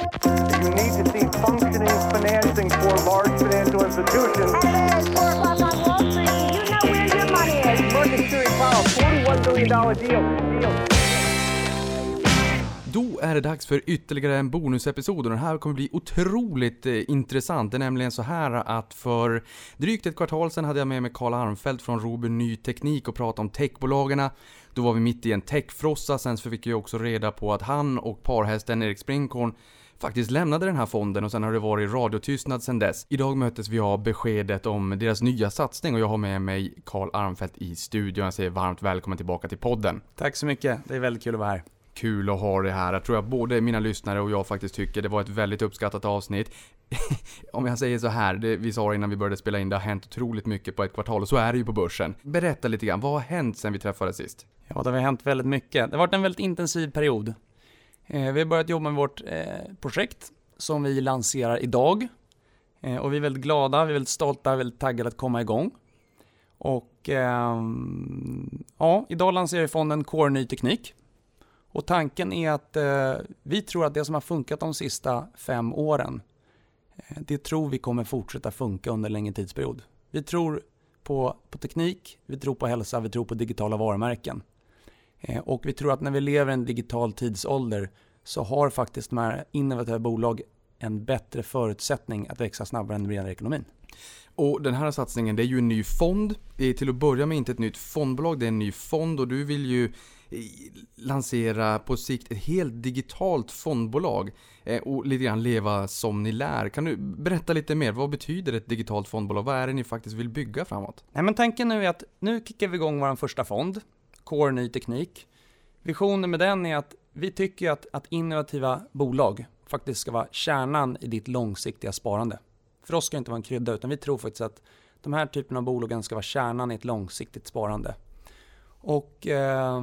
You need to see functioning financing for large financial institutions. Hello, it's 4 o'clock on Wall Street. Do you know where your money is? Mercury Power, $41 billion deal. deal. Då är det dags för ytterligare en bonusepisod och den här kommer bli otroligt eh, intressant. Det är nämligen så här att för drygt ett kvartal sedan hade jag med mig Karl Armfelt från Robur Ny Teknik och pratade om techbolagen. Då var vi mitt i en techfrossa, sen så fick jag också reda på att han och parhästen Erik Springhorn faktiskt lämnade den här fonden och sen har det varit radiotystnad sen dess. Idag möttes vi av beskedet om deras nya satsning och jag har med mig Karl Armfelt i studion. Jag säger varmt välkommen tillbaka till podden. Tack så mycket, det är väldigt kul att vara här. Kul att ha det här. Jag tror att både mina lyssnare och jag faktiskt tycker det var ett väldigt uppskattat avsnitt. Om jag säger så här, det vi sa innan vi började spela in, det har hänt otroligt mycket på ett kvartal och så är det ju på börsen. Berätta lite grann, vad har hänt sen vi träffades sist? Ja, det har hänt väldigt mycket. Det har varit en väldigt intensiv period. Eh, vi har börjat jobba med vårt eh, projekt som vi lanserar idag. Eh, och vi är väldigt glada, vi är väldigt stolta, väldigt taggade att komma igång. Och ehm, ja, idag lanserar vi fonden Core Ny Teknik. Och tanken är att eh, vi tror att det som har funkat de sista fem åren, eh, det tror vi kommer fortsätta funka under en längre tidsperiod. Vi tror på, på teknik, vi tror på hälsa, vi tror på digitala varumärken. Eh, och vi tror att när vi lever i en digital tidsålder så har faktiskt de här innovativa bolag en bättre förutsättning att växa snabbare än den bredare ekonomin. Och den här satsningen, det är ju en ny fond. Det är till att börja med inte ett nytt fondbolag, det är en ny fond och du vill ju eh, lansera på sikt ett helt digitalt fondbolag eh, och lite grann leva som ni lär. Kan du berätta lite mer? Vad betyder ett digitalt fondbolag? Vad är det ni faktiskt vill bygga framåt? Nej, men tanken nu är att nu kickar vi igång vår första fond, Core Ny Teknik. Visionen med den är att vi tycker att, att innovativa bolag faktiskt ska vara kärnan i ditt långsiktiga sparande. För oss ska det inte vara en krydda, utan vi tror faktiskt att de här typerna av bolagen ska vara kärnan i ett långsiktigt sparande. Och eh,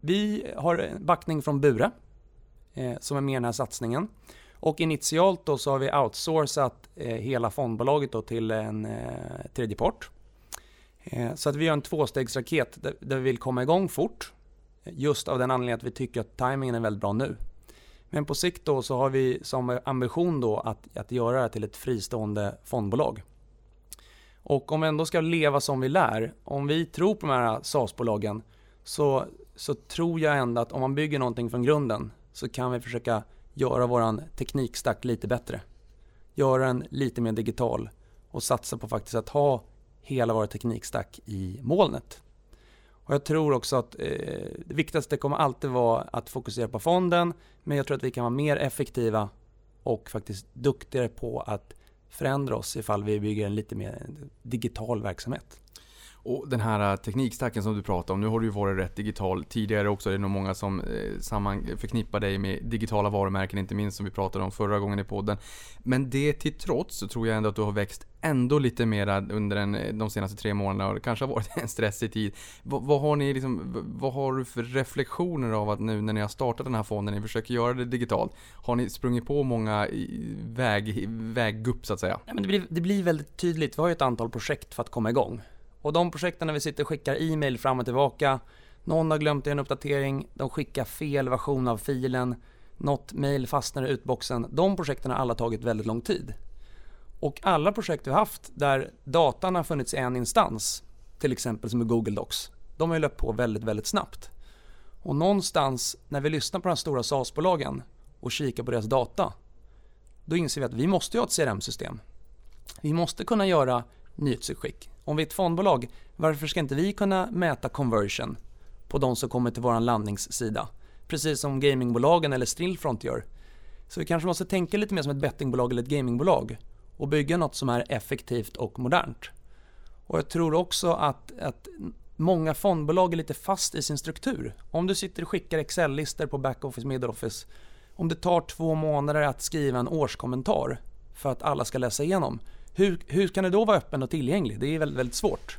vi har backning från Bure eh, som är med i den här satsningen. Och initialt då så har vi outsourcat eh, hela fondbolaget då till en eh, tredje part. Eh, så att vi gör en tvåstegsraket där, där vi vill komma igång fort. Just av den anledningen att vi tycker att timingen är väldigt bra nu. Men på sikt då så har vi som ambition då att, att göra det till ett fristående fondbolag. Och om vi ändå ska leva som vi lär, om vi tror på de här SaaS-bolagen så, så tror jag ändå att om man bygger någonting från grunden så kan vi försöka göra våran teknikstack lite bättre. Göra den lite mer digital och satsa på faktiskt att ha hela vår teknikstack i molnet. Och jag tror också att eh, det viktigaste kommer alltid vara att fokusera på fonden, men jag tror att vi kan vara mer effektiva och faktiskt duktigare på att förändra oss ifall vi bygger en lite mer digital verksamhet. Och den här äh, teknikstacken som du pratar om, nu har du ju varit rätt digital tidigare också. Det är nog många som eh, samman förknippar dig med digitala varumärken, inte minst som vi pratade om förra gången i podden. Men det till trots så tror jag ändå att du har växt ändå lite mera under den, eh, de senaste tre månaderna och det kanske har varit en stressig tid. Vad, vad, har ni liksom, vad har du för reflektioner av att nu när ni har startat den här fonden, ni försöker göra det digitalt, har ni sprungit på många väg, väggupp så att säga? Ja, men det, blir, det blir väldigt tydligt, vi har ju ett antal projekt för att komma igång. Och de projekten när vi sitter och skickar e-mail fram och tillbaka, någon har glömt en uppdatering, de skickar fel version av filen, något mail fastnar i utboxen. De projekten har alla tagit väldigt lång tid. Och alla projekt vi har haft där datan har funnits i en instans, till exempel som i Google Docs, de har ju löpt på väldigt, väldigt snabbt. Och någonstans när vi lyssnar på de stora SaaS-bolagen och kikar på deras data, då inser vi att vi måste ha ett CRM-system. Vi måste kunna göra nyhetsutskick. Om vi är ett fondbolag, varför ska inte vi kunna mäta conversion på de som kommer till vår landningssida? Precis som gamingbolagen eller Stillfront gör. Så vi kanske måste tänka lite mer som ett bettingbolag eller ett gamingbolag och bygga något som är effektivt och modernt. Och jag tror också att, att många fondbolag är lite fast i sin struktur. Om du sitter och skickar Excel-listor på backoffice, middleoffice, om det tar två månader att skriva en årskommentar för att alla ska läsa igenom, hur, hur kan det då vara öppen och tillgänglig? Det är väldigt, väldigt svårt.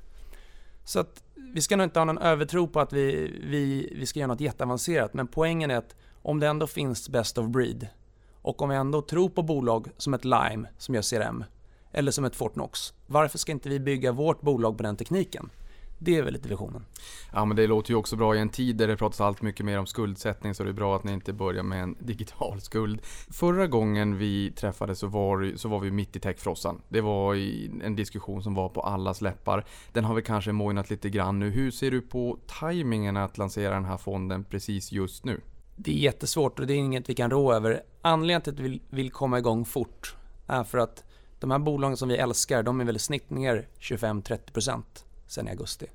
Så att vi ska nog inte ha någon övertro på att vi, vi, vi ska göra något jätteavancerat, men poängen är att om det ändå finns best of breed och om vi ändå tror på bolag som ett Lime som gör CRM eller som ett Fortnox, varför ska inte vi bygga vårt bolag på den tekniken? Det är väl lite visionen. Ja men det låter ju också bra i en tid där det pratas allt mycket mer om skuldsättning så det är bra att ni inte börjar med en digital skuld. Förra gången vi träffades så var, så var vi mitt i techfrossan. Det var en diskussion som var på allas läppar. Den har vi kanske mojnat lite grann nu. Hur ser du på tajmingen att lansera den här fonden precis just nu? Det är jättesvårt och det är inget vi kan rå över. Anledningen till att vi vill komma igång fort är för att de här bolagen som vi älskar, de är väl i snitt ner 25-30% sen i augusti.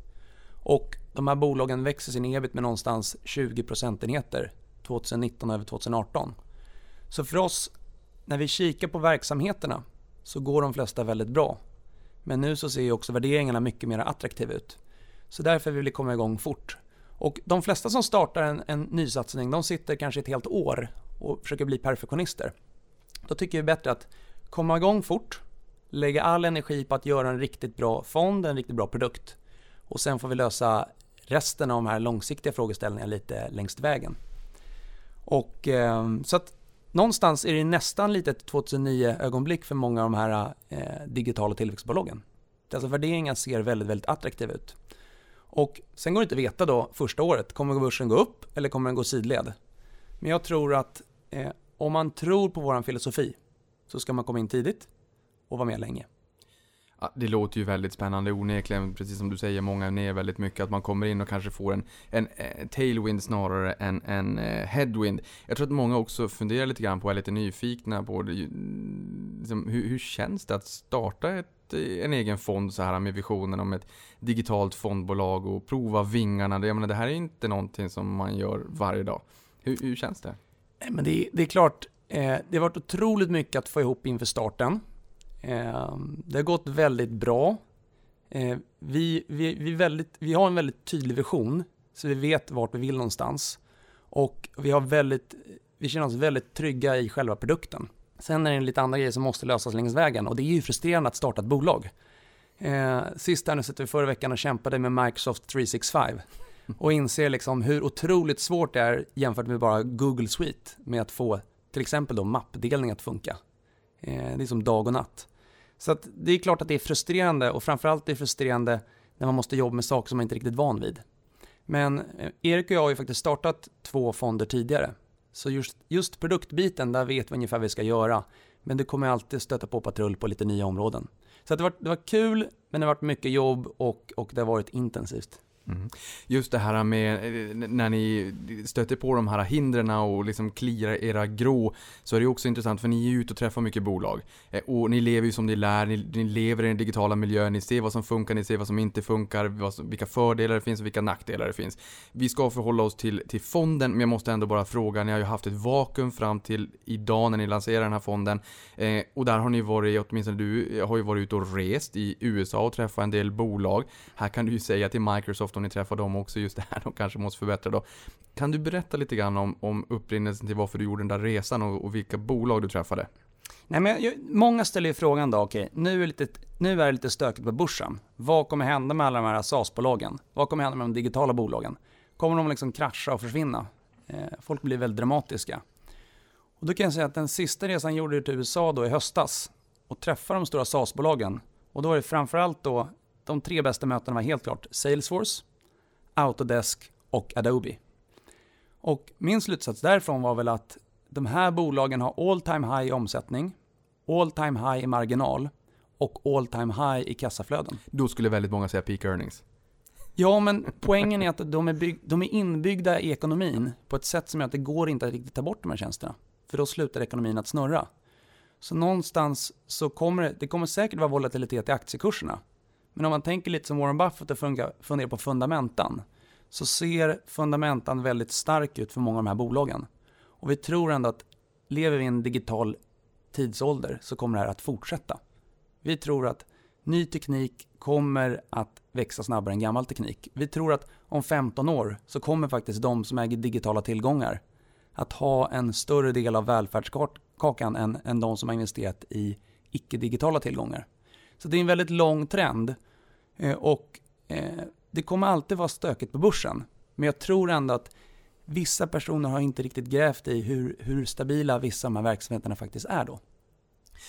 Och de här bolagen växer sin ebit med någonstans 20 procentenheter 2019 över 2018. Så för oss, när vi kikar på verksamheterna så går de flesta väldigt bra. Men nu så ser ju också värderingarna mycket mer attraktiva ut. Så därför vill vi komma igång fort. Och de flesta som startar en, en nysatsning, de sitter kanske ett helt år och försöker bli perfektionister. Då tycker vi bättre att komma igång fort, lägga all energi på att göra en riktigt bra fond, en riktigt bra produkt. Och sen får vi lösa resten av de här långsiktiga frågeställningarna lite längs vägen. Och eh, så att någonstans är det nästan lite ett 2009 ögonblick för många av de här eh, digitala tillväxtbolagen. Alltså värderingar ser väldigt, väldigt attraktiva ut. Och sen går det inte att veta då första året, kommer börsen gå upp eller kommer den gå sidled? Men jag tror att eh, om man tror på vår filosofi så ska man komma in tidigt och vara med länge. Ja, det låter ju väldigt spännande onekligen, precis som du säger, många är ner väldigt mycket, att man kommer in och kanske får en, en, en eh, tailwind snarare än en uh, headwind. Jag tror att många också funderar lite grann på, är lite nyfikna på det, liksom, hur, hur känns det att starta ett, eh, en egen fond så här med visionen om ett digitalt fondbolag och prova vingarna. Jag menar, det här är inte någonting som man gör varje dag. Hur, hur känns det? Men det, det är klart, eh, det har varit otroligt mycket att få ihop inför starten. Ehm, det har gått väldigt bra. Ehm, vi, vi, vi, väldigt, vi har en väldigt tydlig vision, så vi vet vart vi vill någonstans. Och vi, har väldigt, vi känner oss väldigt trygga i själva produkten. Sen är det lite andra grejer som måste lösas längs vägen och det är ju frustrerande att starta ett bolag. Eh, sist här nu satt vi förra veckan och kämpade med Microsoft 365 och inser liksom hur otroligt svårt det är jämfört med bara Google Suite med att få till exempel då mappdelning att funka. Eh, det är som dag och natt. Så att det är klart att det är frustrerande och framförallt är det frustrerande när man måste jobba med saker som man inte är riktigt van vid. Men eh, Erik och jag har ju faktiskt startat två fonder tidigare. Så just, just produktbiten, där vet vi ungefär vad vi ska göra. Men det kommer alltid stöta på patrull på lite nya områden. Så det, var, det var kul, men det har varit mycket jobb och, och det har varit intensivt. Mm. Just det här med eh, när ni stöter på de här hindren och liksom kliar era grå så är det också intressant för ni är ute och träffar mycket bolag. Eh, och ni lever ju som ni lär, ni, ni lever i den digitala miljön, ni ser vad som funkar, ni ser vad som inte funkar, som, vilka fördelar det finns och vilka nackdelar det finns. Vi ska förhålla oss till, till fonden, men jag måste ändå bara fråga, ni har ju haft ett vakuum fram till idag när ni lanserar den här fonden. Eh, och där har ni varit, åtminstone du eh, har ju varit ute och rest i USA och träffat en del bolag. Här kan du ju säga till Microsoft ofta om ni träffar dem också, just det här de kanske måste förbättra då. Kan du berätta lite grann om, om upprinnelsen till varför du gjorde den där resan och, och vilka bolag du träffade? Nej, men jag, många ställer ju frågan då, okej, okay, nu, är lite, nu är det lite stökigt på börsen. Vad kommer hända med alla de här SAS-bolagen? Vad kommer hända med de digitala bolagen? Kommer de liksom krascha och försvinna? Eh, folk blir väldigt dramatiska. Och då kan jag säga att den sista resan gjorde jag till USA då i höstas och träffade de stora SAS-bolagen. Och då var det framförallt då de tre bästa mötena var helt klart Salesforce, Autodesk och Adobe. Och min slutsats därifrån var väl att de här bolagen har all time high i omsättning, all time high i marginal och all time high i kassaflöden. Då skulle väldigt många säga peak earnings. Ja, men poängen är att de är, bygg, de är inbyggda i ekonomin på ett sätt som gör att det går inte att riktigt ta bort de här tjänsterna. För då slutar ekonomin att snurra. Så någonstans så kommer det, det kommer säkert vara volatilitet i aktiekurserna. Men om man tänker lite som Warren Buffett och funderar på fundamentan så ser fundamentan väldigt stark ut för många av de här bolagen. Och vi tror ändå att lever vi i en digital tidsålder så kommer det här att fortsätta. Vi tror att ny teknik kommer att växa snabbare än gammal teknik. Vi tror att om 15 år så kommer faktiskt de som äger digitala tillgångar att ha en större del av välfärdskakan än, än de som har investerat i icke-digitala tillgångar. Så det är en väldigt lång trend. Eh, och eh, det kommer alltid vara stökigt på börsen. Men jag tror ändå att vissa personer har inte riktigt grävt i hur, hur stabila vissa av de här verksamheterna faktiskt är då.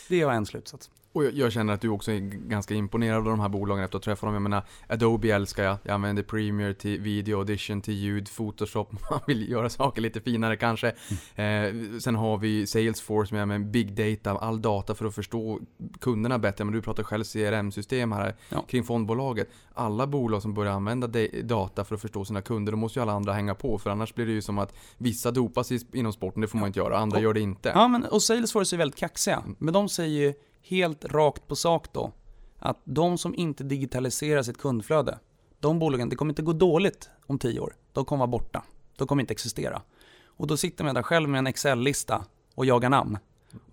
Det är en slutsats. Och jag, jag känner att du också är ganska imponerad av de här bolagen efter att ha träffat dem. Jag menar, Adobe älskar jag. Jag använder Premiere till video, Audition till ljud, Photoshop. Man vill göra saker lite finare kanske. Eh, sen har vi Salesforce jag med big data, all data för att förstå kunderna bättre. Men du pratar själv CRM-system här Ja. kring fondbolaget. Alla bolag som börjar använda data för att förstå sina kunder, då måste ju alla andra hänga på. För annars blir det ju som att vissa dopas inom sporten, det får man inte göra. Andra Och- gör det inte. Ja, men och Salesforce är väldigt kaxiga. Men de säger ju helt rakt på sak då att de som inte digitaliserar sitt kundflöde, de bolagen, det kommer inte gå dåligt om tio år. De kommer vara borta. De kommer inte existera. Och då sitter man där själv med en Excel-lista och jagar namn.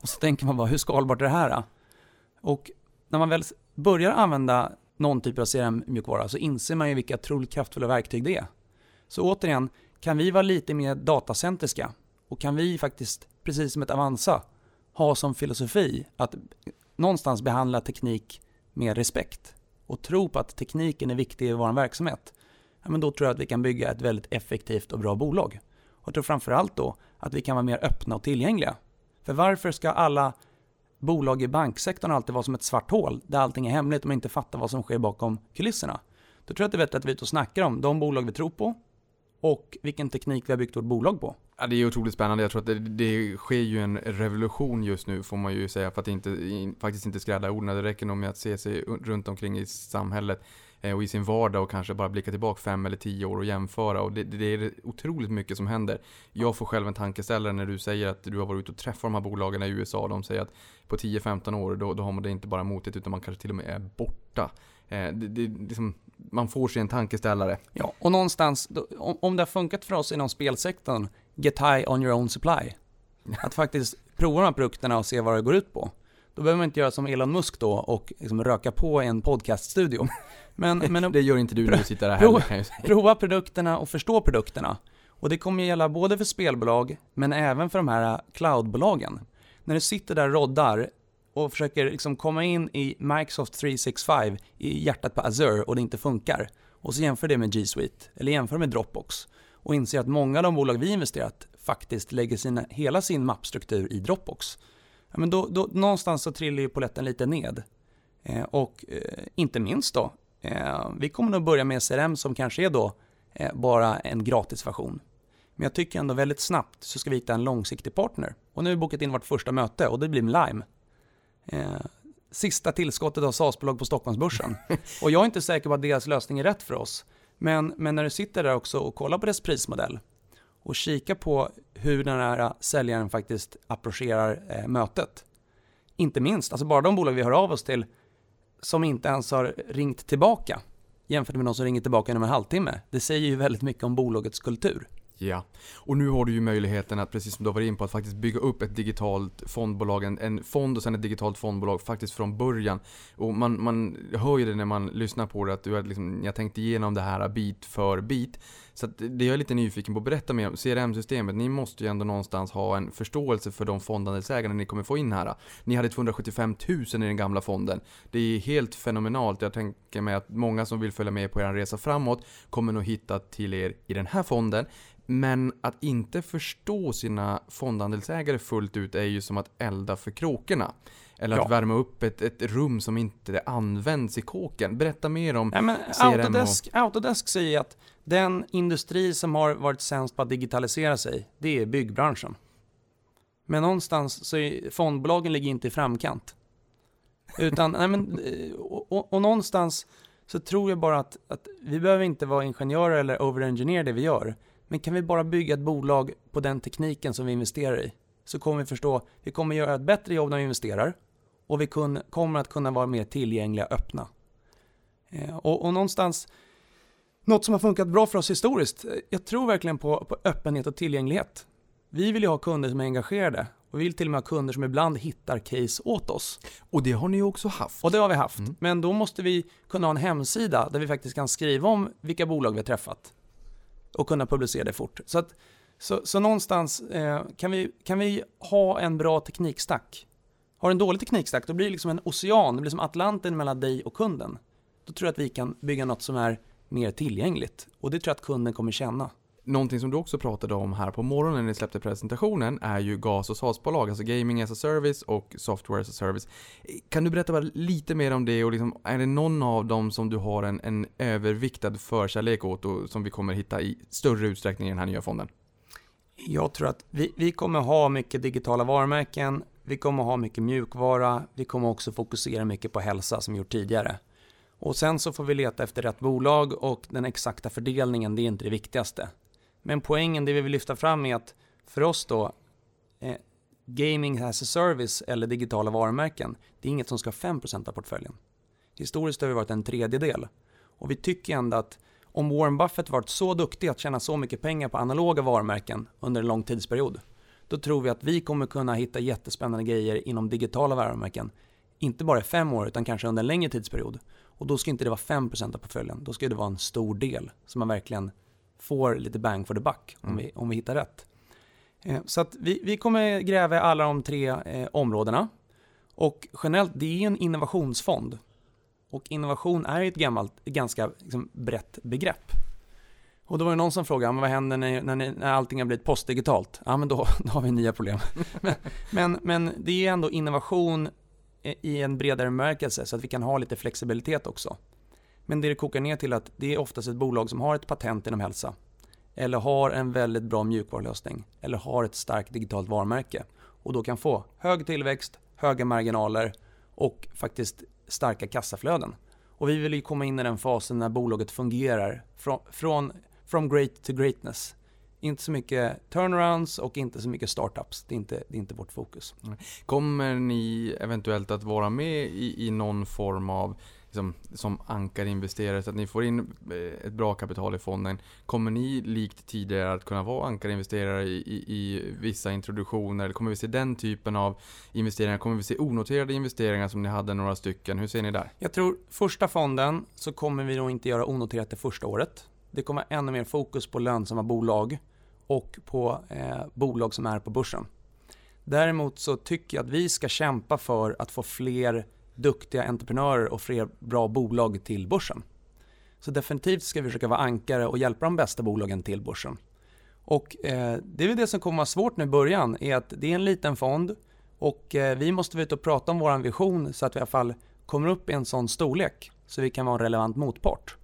Och så tänker man bara, hur skalbart är det här? Och när man väl börjar använda någon typ av CRM-mjukvara så inser man ju vilka otroligt kraftfulla verktyg det är. Så återigen, kan vi vara lite mer datacentriska och kan vi faktiskt, precis som ett Avanza, ha som filosofi att någonstans behandla teknik med respekt och tro på att tekniken är viktig i vår verksamhet, ja, men då tror jag att vi kan bygga ett väldigt effektivt och bra bolag. Och jag tror framförallt då att vi kan vara mer öppna och tillgängliga. För varför ska alla bolag i banksektorn alltid vara som ett svart hål där allting är hemligt och man inte fattar vad som sker bakom kulisserna? Då tror jag att det är bättre att vi är ute och snackar om de bolag vi tror på och vilken teknik vi har byggt vårt bolag på. Ja, det är otroligt spännande. Jag tror att det, det sker ju en revolution just nu, får man ju säga, för att inte, in, faktiskt inte skrädda orden. Det räcker nog med att se sig runt omkring i samhället eh, och i sin vardag och kanske bara blicka tillbaka fem eller tio år och jämföra. Och det, det är otroligt mycket som händer. Jag får själv en tankeställare när du säger att du har varit ute och träffat de här bolagen i USA. De säger att på 10-15 år, då, då har man det inte bara motigt utan man kanske till och med är borta. Eh, det, det, liksom, man får sig en tankeställare. Ja, och någonstans, om om det har funkat för oss inom spelsektorn, get high on your own supply. Att faktiskt prova de här produkterna och se vad det går ut på. Då behöver man inte göra som Elon Musk då och liksom röka på en podcaststudio. Men, men Det gör inte du när du sitter där Prova- heller prova produkterna och förstå produkterna. Och det kommer gälla både för spelbolag, men även för de här cloudbolagen. När du sitter där och roddar och försöker liksom komma in i Microsoft 365 i hjärtat på Azure och det inte funkar. Och så jämför det med G Suite, eller jämför med Dropbox. Och inser att många av de bolag vi investerat faktiskt lägger sina, hela sin mappstruktur i Dropbox. Ja, men då, då, någonstans så trillar ju poletten lite ned. Eh, och eh, inte minst då, eh, vi kommer nog börja med CRM som kanske är då eh, bara en gratisversion. Men jag tycker ändå väldigt snabbt så ska vi hitta en långsiktig partner. Och nu har vi bokat in vårt första möte och det blir med Lime. Eh, sista tillskottet av SaaS-bolag på Stockholmsbörsen. och jag är inte säker på att deras lösning är rätt för oss. Men, men när du sitter där också och kollar på dess prismodell och kikar på hur den här säljaren faktiskt approcherar eh, mötet. Inte minst, alltså bara de bolag vi hör av oss till som inte ens har ringt tillbaka jämfört med de som ringer tillbaka inom en halvtimme. Det säger ju väldigt mycket om bolagets kultur. Ja, och nu har du ju möjligheten att, precis som du har varit in på, att faktiskt bygga upp ett digitalt fondbolag, en, en fond och sen ett digitalt fondbolag faktiskt från början. Och man, man hör ju det när man lyssnar på det, att du har liksom, jag tänkt igenom det här bit för bit. Så att det jag är lite nyfiken på, berätta mer om CRM-systemet. Ni måste ju ändå någonstans ha en förståelse för de fondandelsägarna ni kommer få in här. Ni hade 275 000 i den gamla fonden. Det är helt fenomenalt. Jag tänker mig att många som vill följa med på er resa framåt kommer nog hitta till er i den här fonden. Men att inte förstå sina fondandelsägare fullt ut är ju som att elda för kråkorna. Eller att Ja. värma upp ett, ett rum som inte används i kåken. Berätta mer om Nej, men CRM och- Autodesk, Autodesk säger att den industri som har varit sämst på att digitalisera sig, det är byggbranschen. Men någonstans så är fondbolagen ligger inte i framkant. Utan, nej men, eh, och, och, och någonstans så tror jag bara att, att vi behöver inte vara ingenjörer eller overengineer det vi gör. Men kan vi bara bygga ett bolag på den tekniken som vi investerar i, så kommer vi förstå, vi kommer göra ett bättre jobb när vi investerar och vi kun, kommer att kunna vara mer tillgängliga och öppna. Eh, och, och någonstans, något som har funkat bra för oss historiskt, eh, jag tror verkligen på, på öppenhet och tillgänglighet. Vi vill ju ha kunder som är engagerade och vi vill till och med ha kunder som ibland hittar case åt oss. Och det har ni ju också haft. Och det har vi haft. Mm. Men då måste vi kunna ha en hemsida där vi faktiskt kan skriva om vilka bolag vi har träffat och kunna publicera det fort. Så, att, så, så någonstans eh, kan, vi, kan vi ha en bra teknikstack. Har du en dålig teknikstack då blir det liksom en ocean, det blir som Atlanten mellan dig och kunden. Då tror jag att vi kan bygga något som är mer tillgängligt och det tror jag att kunden kommer känna. Någonting som du också pratade om här på morgonen när ni släppte presentationen är ju GAS och SaaS-bolag, alltså Gaming as a Service och Software as a Service. Kan du berätta bara lite mer om det och liksom, är det någon av dem som du har en, en överviktad förkärlek åt och som vi kommer hitta i större utsträckning i den här nya fonden? Jag tror att vi, vi kommer ha mycket digitala varumärken, vi kommer ha mycket mjukvara, vi kommer också fokusera mycket på hälsa som vi gjort tidigare. Och sen så får vi leta efter rätt bolag och den exakta fördelningen, det är inte det viktigaste. Men poängen, det vi vill lyfta fram är att för oss då, eh, gaming as a service eller digitala varumärken, det är inget som ska ha 5% av portföljen. Historiskt har vi varit en tredjedel. Och vi tycker ändå att om Warren Buffett varit så duktig att tjäna så mycket pengar på analoga varumärken under en lång tidsperiod, då tror vi att vi kommer kunna hitta jättespännande grejer inom digitala varumärken. Inte bara i fem år, utan kanske under en längre tidsperiod. Och då ska inte det vara 5% av portföljen, då ska det vara en stor del som man verkligen får lite bang for the buck om, Mm. vi, om vi hittar rätt. Eh, Så att vi, vi kommer gräva i alla de tre eh, områdena. Och generellt, det är en innovationsfond. Och innovation är ett gammalt, ganska liksom, brett begrepp. Och då var det någon som frågade, men vad händer när, när, när allting har blivit postdigitalt? Ja, men då, då har vi nya problem. men, men, men det är ändå innovation eh, i en bredare bemärkelse, så att vi kan ha lite flexibilitet också. Men det det kokar ner till att det är oftast ett bolag som har ett patent inom hälsa. Eller har en väldigt bra mjukvarulösning. Eller har ett starkt digitalt varumärke. Och då kan få hög tillväxt, höga marginaler och faktiskt starka kassaflöden. Och vi vill ju komma in i den fasen när bolaget fungerar från, från from great to greatness. Inte så mycket turnarounds och inte så mycket startups. Det är inte, det är inte vårt fokus. Kommer ni eventuellt att vara med i, i någon form av liksom, som ankarinvesterare så att ni får in eh, ett bra kapital i fonden? Kommer ni likt tidigare att kunna vara ankarinvesterare i, i, i vissa introduktioner? Eller kommer vi se den typen av investeringar? Kommer vi se onoterade investeringar som ni hade några stycken? Hur ser ni där? Jag tror första fonden så kommer vi nog inte göra onoterat det första året. Det kommer ännu mer fokus på lönsamma bolag och på eh, bolag som är på börsen. Däremot så tycker jag att vi ska kämpa för att få fler duktiga entreprenörer och fler bra bolag till börsen. Så definitivt ska vi försöka vara ankare och hjälpa de bästa bolagen till börsen. Och eh, det är väl det som kommer vara svårt nu i början, är att det är en liten fond och eh, vi måste vara ute och prata om vår vision så att vi i alla fall kommer upp i en sån storlek så vi kan vara en relevant motpart.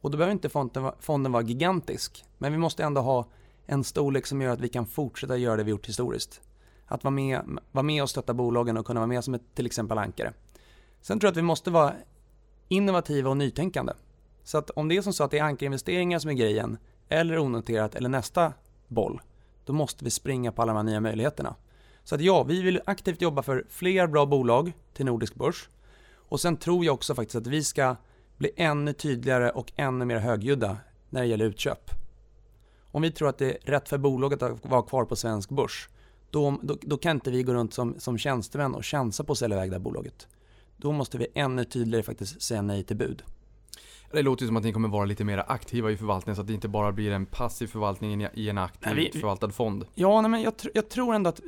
Och då behöver inte fonden, fonden vara gigantisk, men vi måste ändå ha en storlek som gör att vi kan fortsätta göra det vi gjort historiskt. Att vara med, vara med och stötta bolagen och kunna vara med som ett till exempel ankare. Sen tror jag att vi måste vara innovativa och nytänkande. Så att om det är som så att det är ankarinvesteringar som är grejen, eller onoterat, eller nästa boll, då måste vi springa på alla de här nya möjligheterna. Så att ja, vi vill aktivt jobba för fler bra bolag till Nordisk Börs. Och sen tror jag också faktiskt att vi ska bli ännu tydligare och ännu mer högljudda när det gäller utköp. Om vi tror att det är rätt för bolaget att vara kvar på svensk börs, då, då, då kan inte vi gå runt som, som tjänstemän och chansa på att sälja iväg det här bolaget. Då måste vi ännu tydligare faktiskt säga nej till bud. Det låter ju som att ni kommer vara lite mer aktiva i förvaltningen så att det inte bara blir en passiv förvaltning i- en aktiv Nej, vi- förvaltad fond. Ja, nej, men jag, tr- jag tror ändå att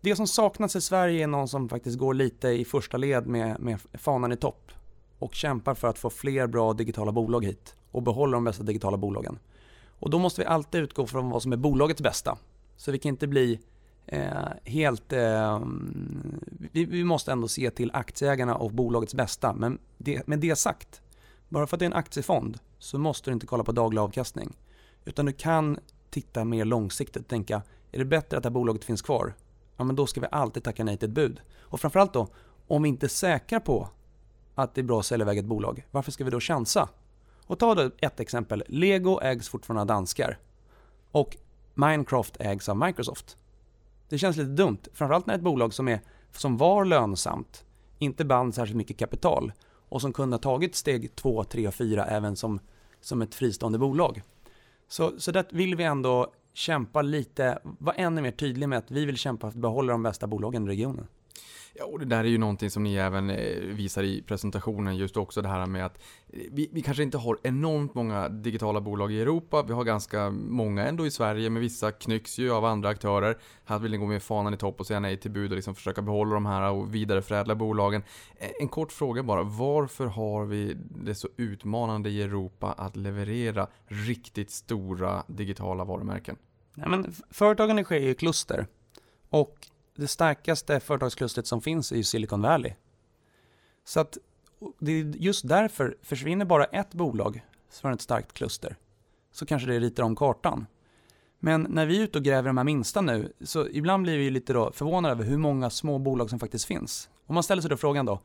det som saknas i Sverige är någon som faktiskt går lite i första led med, med fanan i topp och kämpar för att få fler bra digitala bolag hit och behålla de bästa digitala bolagen. Och då måste vi alltid utgå från vad som är bolagets bästa. Så vi kan inte bli eh, helt... Eh, vi, vi måste ändå se till aktieägarna och bolagets bästa. Men det, med det sagt, bara för att det är en aktiefond så måste du inte kolla på daglig avkastning. Utan du kan titta mer långsiktigt och tänka, är det bättre att det här bolaget finns kvar? Ja, men då ska vi alltid tacka nej till ett bud. Och framförallt då, om vi inte är säkra på att det är bra att sälja iväg ett bolag, varför ska vi då chansa? Och ta då ett exempel. Lego ägs fortfarande av danskar. Och Minecraft ägs av Microsoft. Det känns lite dumt, framförallt när ett bolag som, är, som var lönsamt inte band särskilt mycket kapital och som kunde ha tagit steg 2, 3 och 4 även som, som ett fristående bolag. Så, så där vill vi ändå kämpa lite, vara ännu mer tydlig med att vi vill kämpa för att behålla de bästa bolagen i regionen. Ja, och det där är ju någonting som ni även eh, visar i presentationen, just också det här med att eh, vi, vi kanske inte har enormt många digitala bolag i Europa, vi har ganska många ändå i Sverige, men vissa knycks ju av andra aktörer. Här vill ni gå med fanan i topp och säga nej till bud och liksom försöka behålla de här och vidareförädla bolagen. Eh, en kort fråga bara, varför har vi det så utmanande i Europa att leverera riktigt stora digitala varumärken? Nej, men företagen sker i kluster. Och det starkaste företagsklustret som finns är ju Silicon Valley. Så att det är just därför, försvinner bara ett bolag från ett starkt kluster, så kanske det ritar om kartan. Men när vi är ute och gräver de här minsta nu, så ibland blir vi lite då förvånade över hur många små bolag som faktiskt finns. Om man ställer sig då frågan då,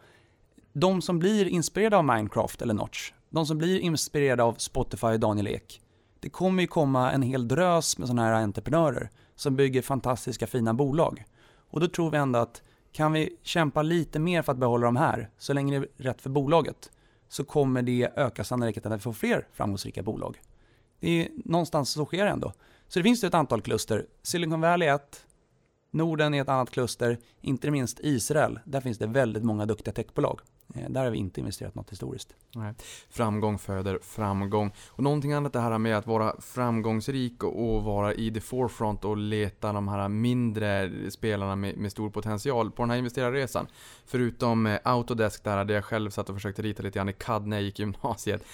de som blir inspirerade av Minecraft eller Notch, de som blir inspirerade av Spotify och Daniel Ek, det kommer ju komma en hel drös med sådana här entreprenörer som bygger fantastiska fina bolag. Och då tror vi ändå att kan vi kämpa lite mer för att behålla de här, så länge det är rätt för bolaget, så kommer det öka sannolikheten att vi får fler framgångsrika bolag. Det är någonstans så sker det ändå. Så det finns ju ett antal kluster. Silicon Valley är ett, Norden är ett annat kluster, inte minst Israel. Där finns det väldigt många duktiga techbolag. Eh, där har vi inte investerat något historiskt. Nej. Framgång föder framgång. Och någonting annat det här med att vara framgångsrik och och vara i the forefront och leta de här mindre spelarna med, med stor potential på den här investerarresan. Förutom eh, Autodesk där, där jag själv satt och försökte rita lite grann i CAD när jag gick i gymnasiet.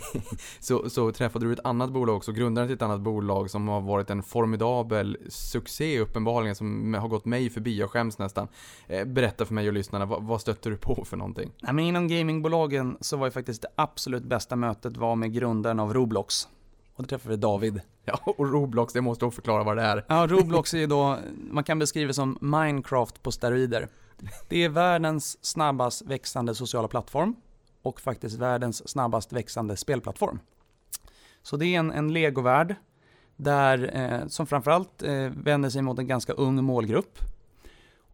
så, så träffade du ett annat bolag också, grundaren till ett annat bolag som har varit en formidabel succé uppenbarligen som har gått mig förbi, jag skäms nästan. Eh, berätta för mig och lyssnarna, vad, vad stötte du på för någonting? Nej, men inom gamingbolagen så var ju faktiskt det absolut bästa mötet var med grundaren av Roblox. Och då träffade vi David. Ja, och Roblox, det måste du förklara vad det är. Ja, Roblox är då, man kan beskriva som Minecraft på steroider. Det är världens snabbast växande sociala plattform och faktiskt världens snabbast växande spelplattform. Så det är en, en legovärld där, eh, som framförallt eh, vänder sig mot en ganska ung målgrupp.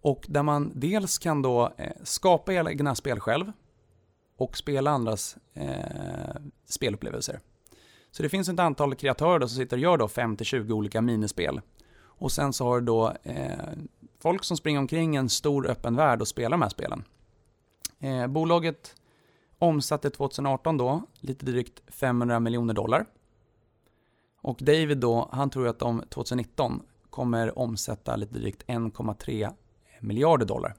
Och där man dels kan då eh, skapa egna spel själv och spela andras eh, spelupplevelser. Så det finns ett antal kreatörer då som sitter och gör då 5-20 olika minispel. Och sen så har du då eh, folk som springer omkring i en stor öppen värld och spelar de här spelen. Eh, bolaget omsatte 2018 då lite drygt 500 miljoner dollar. Och David då, han tror att de 2019 kommer omsätta lite drygt 1,3 miljarder dollar.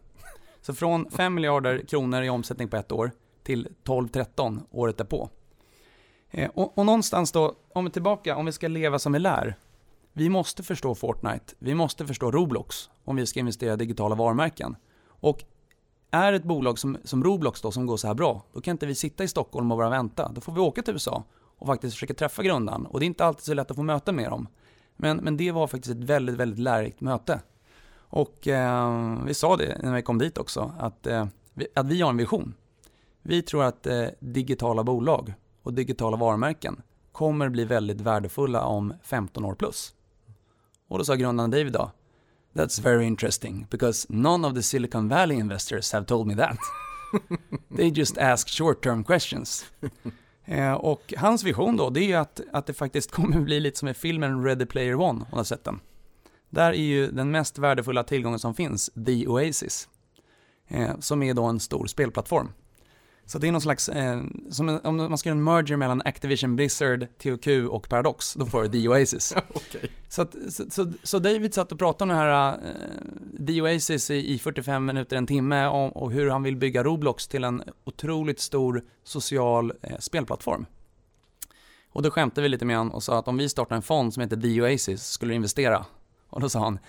Så från 5 miljarder kronor i omsättning på ett år till 12-13 året därpå. Eh, och, och någonstans då, om vi tillbaka, om vi ska leva som vi lär. Vi måste förstå Fortnite, vi måste förstå Roblox om vi ska investera i digitala varumärken. Och är ett bolag som, som Roblox då som går så här bra, då kan inte vi sitta i Stockholm och bara vänta. Då får vi åka till USA och faktiskt försöka träffa grundaren. Och det är inte alltid så lätt att få möta med dem. Men, men det var faktiskt ett väldigt, väldigt lärorikt möte. Och eh, vi sa det när vi kom dit också, att, eh, vi, att vi har en vision. Vi tror att eh, digitala bolag och digitala varumärken kommer bli väldigt värdefulla om 15 år plus. Och då sa grundaren David då, That's very interesting because none of the Silicon Valley investors have told me that. They just ask short term questions. Eh, och hans vision då, det är att, att det faktiskt kommer bli lite som i filmen Ready Player One, om du har sett den. Där är ju den mest värdefulla tillgången som finns, The Oasis. Eh, som är då en stor spelplattform. Så det är någon slags, eh, som om man ska göra en merger mellan Activision Blizzard, THQ och Paradox, då får du The Oasis. Okej. Så, att, så, så, David satt och pratade om den här uh, The Oasis i, i 45 minuter, en timme, om, och hur han vill bygga Roblox till en otroligt stor social eh, spelplattform. Och då skämtade vi lite med honom och sa att om vi startar en fond som heter The Oasis, skulle du investera? Och då sa han,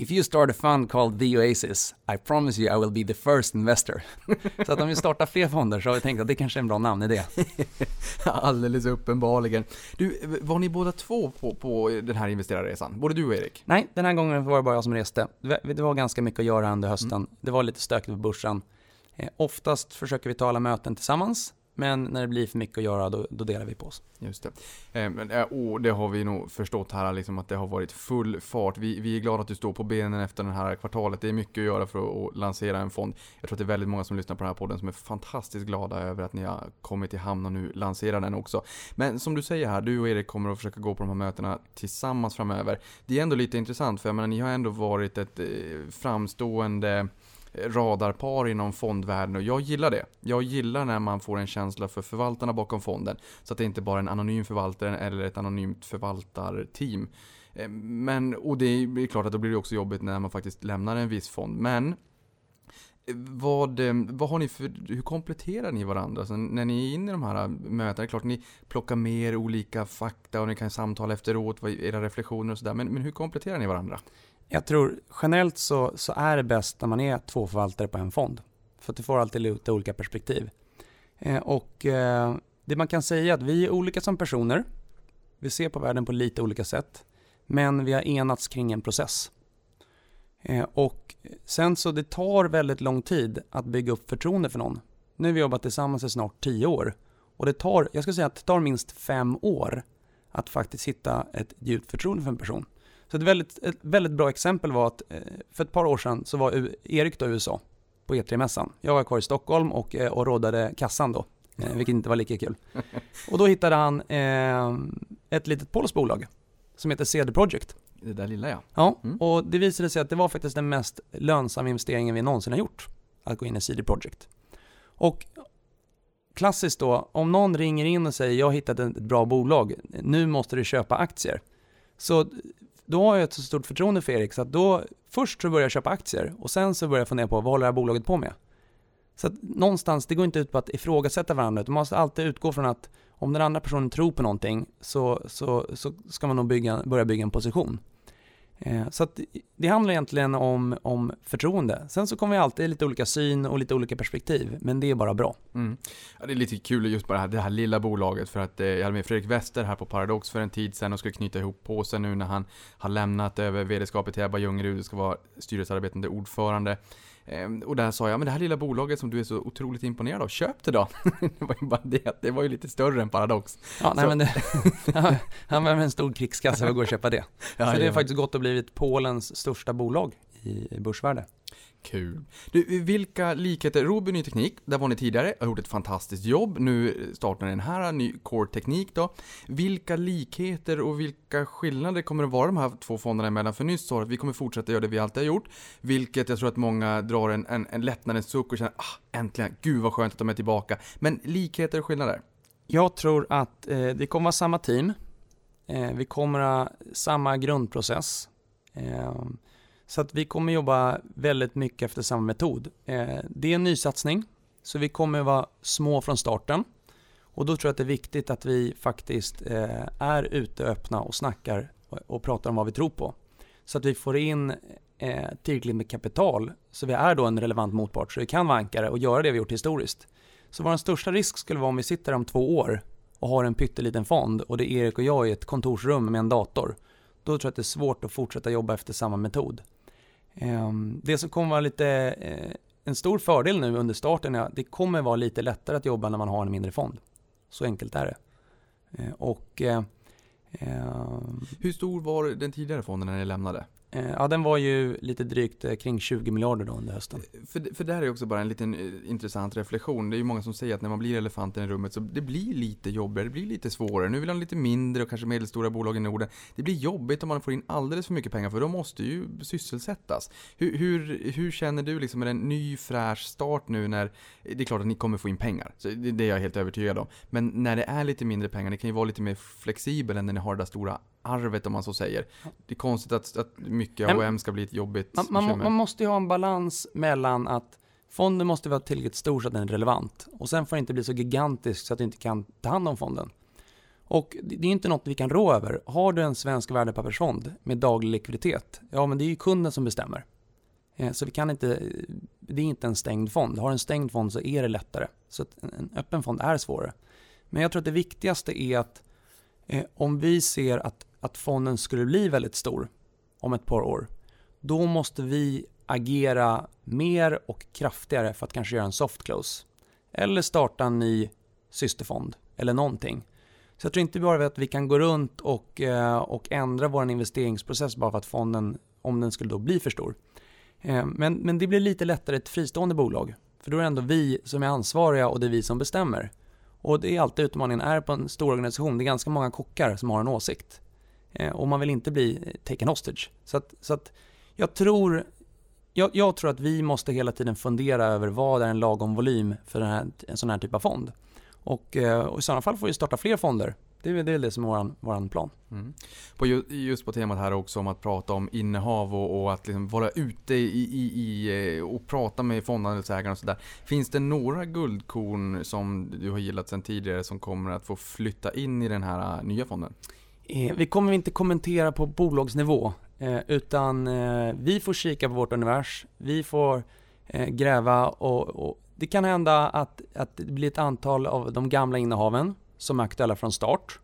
If you start a fund called The Oasis, I promise you I will be the first investor. så att om vi startar fler fonder så har vi tänkt att det kanske är en bra namnidé. Alldeles uppenbarligen. Du, var ni båda två på, på den här investerarresan? Både du och Erik? Nej, den här gången var det bara jag som reste. Det var ganska mycket att göra under hösten. Det var lite stökigt på börsen. Eh, oftast försöker vi ta alla möten tillsammans, men när det blir för mycket att göra, då, då delar vi på oss. Just det. Eh, men, eh, och det har vi nog förstått här, liksom att det har varit full fart. Vi, vi är glada att du står på benen efter det här kvartalet. Det är mycket att göra för att, att lansera en fond. Jag tror att det är väldigt många som lyssnar på den här podden som är fantastiskt glada över att ni har kommit i hamn och nu lanserar den också. Men som du säger här, du och Erik kommer att försöka gå på de här mötena tillsammans framöver. Det är ändå lite intressant, för jag menar, ni har ändå varit ett eh, framstående radarpar inom fondvärlden och jag gillar det. Jag gillar när man får en känsla för förvaltarna bakom fonden. Så att det inte bara är en anonym förvaltare eller ett anonymt förvaltarteam. Eh, men, och det är klart att då blir det också jobbigt när man faktiskt lämnar en viss fond. Men eh, vad, eh, vad har ni för, hur kompletterar ni varandra? Så när ni är inne i de här mötena, det är klart ni plockar med er olika fakta och ni kan samtala efteråt, era reflektioner och sådär. Men, men hur kompletterar ni varandra? Jag tror generellt så, så är det bäst när man är två förvaltare på en fond. För att du får alltid lite olika perspektiv. Eh, och eh, det man kan säga är att vi är olika som personer. Vi ser på världen på lite olika sätt. Men vi har enats kring en process. Eh, och sen så det tar väldigt lång tid att bygga upp förtroende för någon. Nu har vi jobbat tillsammans i snart tio år. Och det tar, jag skulle säga att det tar minst fem år att faktiskt hitta ett djupt förtroende för en person. Så ett väldigt, ett väldigt bra exempel var att eh, för ett par år sedan så var U- Erik då i USA på E3-mässan. Jag var kvar i Stockholm och, eh, och råddade kassan då, eh, vilket inte var lika kul. Och då hittade han eh, ett litet polskt bolag som heter CD Projekt. Det där lilla ja. Ja, Mm. och det visade sig att det var faktiskt den mest lönsamma investeringen vi någonsin har gjort. Att gå in i CD Projekt. Och klassiskt då, om någon ringer in och säger jag har hittat ett bra bolag, nu måste du köpa aktier. Så då har jag ett så stort förtroende för Erik så att då först så börjar jag köpa aktier och sen så börjar jag fundera på vad håller det här bolaget på med? Så att någonstans, det går inte ut på att ifrågasätta varandra utan man måste alltid utgå från att om den andra personen tror på någonting så, så, så ska man nog bygga, börja bygga en position. Eh, så att det handlar egentligen om, om förtroende. Sen så kommer vi alltid i lite olika syn och lite olika perspektiv, men det är bara bra. Mm. Ja, det är lite kul just bara det här, det här lilla bolaget för att eh, jag hade med Fredrik Wester här på Paradox för en tid sedan och skulle knyta ihop på sig nu när han har lämnat över vd-skapet till Ebba Ljungerud och ska vara styrelsearbetande ordförande. Ehm, och där sa jag, men det här lilla bolaget som du är så otroligt imponerad av, köp det då! det var ju bara det det var ju lite större än Paradox. Ja, nej, Så- men det, han behöver en stor krigskassa för att gå och köpa det. Ja, så det ja. har faktiskt gått och blivit Polens största bolag i börsvärde. Kul. Du, vilka likheter, Robin Ny Teknik, där var ni tidigare, har gjort ett fantastiskt jobb. Nu startar ni den här, ny Core Teknik då. Vilka likheter och vilka skillnader kommer det vara de här två fonderna emellan? För nyss sa att vi kommer fortsätta göra det vi alltid har gjort. Vilket jag tror att många drar en, en, en lättnadens suck och känner, ah, äntligen, gud vad skönt att de är tillbaka. Men likheter och skillnader? Jag tror att eh, det kommer vara samma team. Eh, vi kommer ha samma grundprocess. Eh, så att vi kommer jobba väldigt mycket efter samma metod. Eh, det är en nysatsning, så vi kommer vara små från starten. Och då tror jag att det är viktigt att vi faktiskt eh, är ute öppna och snackar och, pratar om vad vi tror på. Så att vi får in eh, tillräckligt med kapital, så vi är då en relevant motpart, så vi kan vara ankare och göra det vi gjort historiskt. Så vår största risk skulle vara om vi sitter om två år och har en pytteliten fond och det är Erik och jag i ett kontorsrum med en dator. Då tror jag att det är svårt att fortsätta jobba efter samma metod. Ehm, det som kommer vara lite eh, en stor fördel nu under starten är att det kommer vara lite lättare att jobba när man har en mindre fond. Så enkelt är det. Eh, och eh, ehm Hur stor var den tidigare fonden när ni lämnade? Eh, ja, den var ju lite drygt eh, kring 20 miljarder då under hösten. För, för det här är också bara en liten eh, intressant reflektion. Det är ju många som säger att när man blir elefanten i rummet så det blir lite jobbigare, det blir lite svårare. Nu vill han lite mindre och kanske medelstora bolag i Norden. Det blir jobbigt om man får in alldeles för mycket pengar för de måste ju sysselsättas. Hur, hur, hur känner du liksom med en ny fräsch start nu när, det är klart att ni kommer få in pengar, så det, det är jag helt övertygad om. Men när det är lite mindre pengar, det kan ju vara lite mer flexibel än när ni har det där stora arvet om man så säger. Det är konstigt att, att mycket Men- AOM ska bli ett jobbigt Man, man, man måste ju ha en balans mellan att fonden måste vara tillräckligt stor så att den är relevant och sen får den inte bli så gigantisk så att du inte kan ta hand om fonden. Och det är inte något vi kan rå över. Har du en svensk värdepappersfond med daglig likviditet, ja men det är ju kunden som bestämmer. Eh, Så vi kan inte, det är inte en stängd fond. Har du en stängd fond så är det lättare. Så en öppen fond är svårare. Men jag tror att det viktigaste är att eh, om vi ser att, att fonden skulle bli väldigt stor om ett par år, då måste vi agera mer och kraftigare för att kanske göra en soft close. Eller starta en ny systerfond eller någonting. Så jag tror inte bara att vi kan gå runt och, eh, och ändra vår investeringsprocess bara för att fonden, om den skulle då bli för stor. Eh, men, men det blir lite lättare ett fristående bolag. För då är det ändå vi som är ansvariga och det är vi som bestämmer. Och det är alltid utmaningen är på en stor organisation. Det är ganska många kockar som har en åsikt. Eh, och man vill inte bli eh, taken hostage. Så att, så att jag tror jag, jag tror att vi måste hela tiden fundera över vad är en lagom volym för den här, en sån här typ av fond. Och, eh, och i sådana fall får vi starta fler fonder. Det är det, är det som är vår våran plan. Mm. På, ju- just på temat här också om att prata om innehav och, och att liksom vara ute i, i, i, och prata med fondandelsägarna och sådär. Finns det några guldkorn som du har gillat sedan tidigare som kommer att få flytta in i den här nya fonden? Eh, vi kommer inte kommentera på bolagsnivå, eh, utan eh, vi får kika på vårt univers. Vi får gräva och, och det kan hända att, att det blir ett antal av de gamla innehaven som är aktuella från start.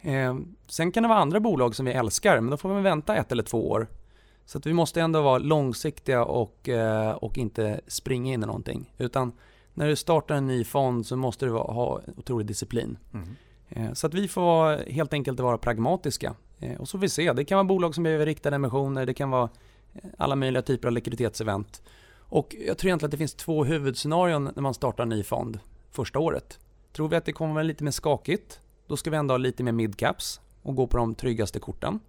Eh, Sen kan det vara andra bolag som vi älskar, men då får vi vänta ett eller två år. Så att vi måste ändå vara långsiktiga och, eh, och inte springa in i någonting. Utan när du startar en ny fond så måste du ha otrolig disciplin. Mm. Eh, så att vi får helt enkelt vara pragmatiska. Eh, och så får vi se. Det kan vara bolag som behöver riktade emissioner, det kan vara eh, alla möjliga typer av likviditetsevent. Och jag tror egentligen att det finns två huvudscenarion när man startar en ny fond första året. Tror vi att det kommer vara lite mer skakigt, då ska vi ändå ha lite mer midcaps och gå på de tryggaste korten.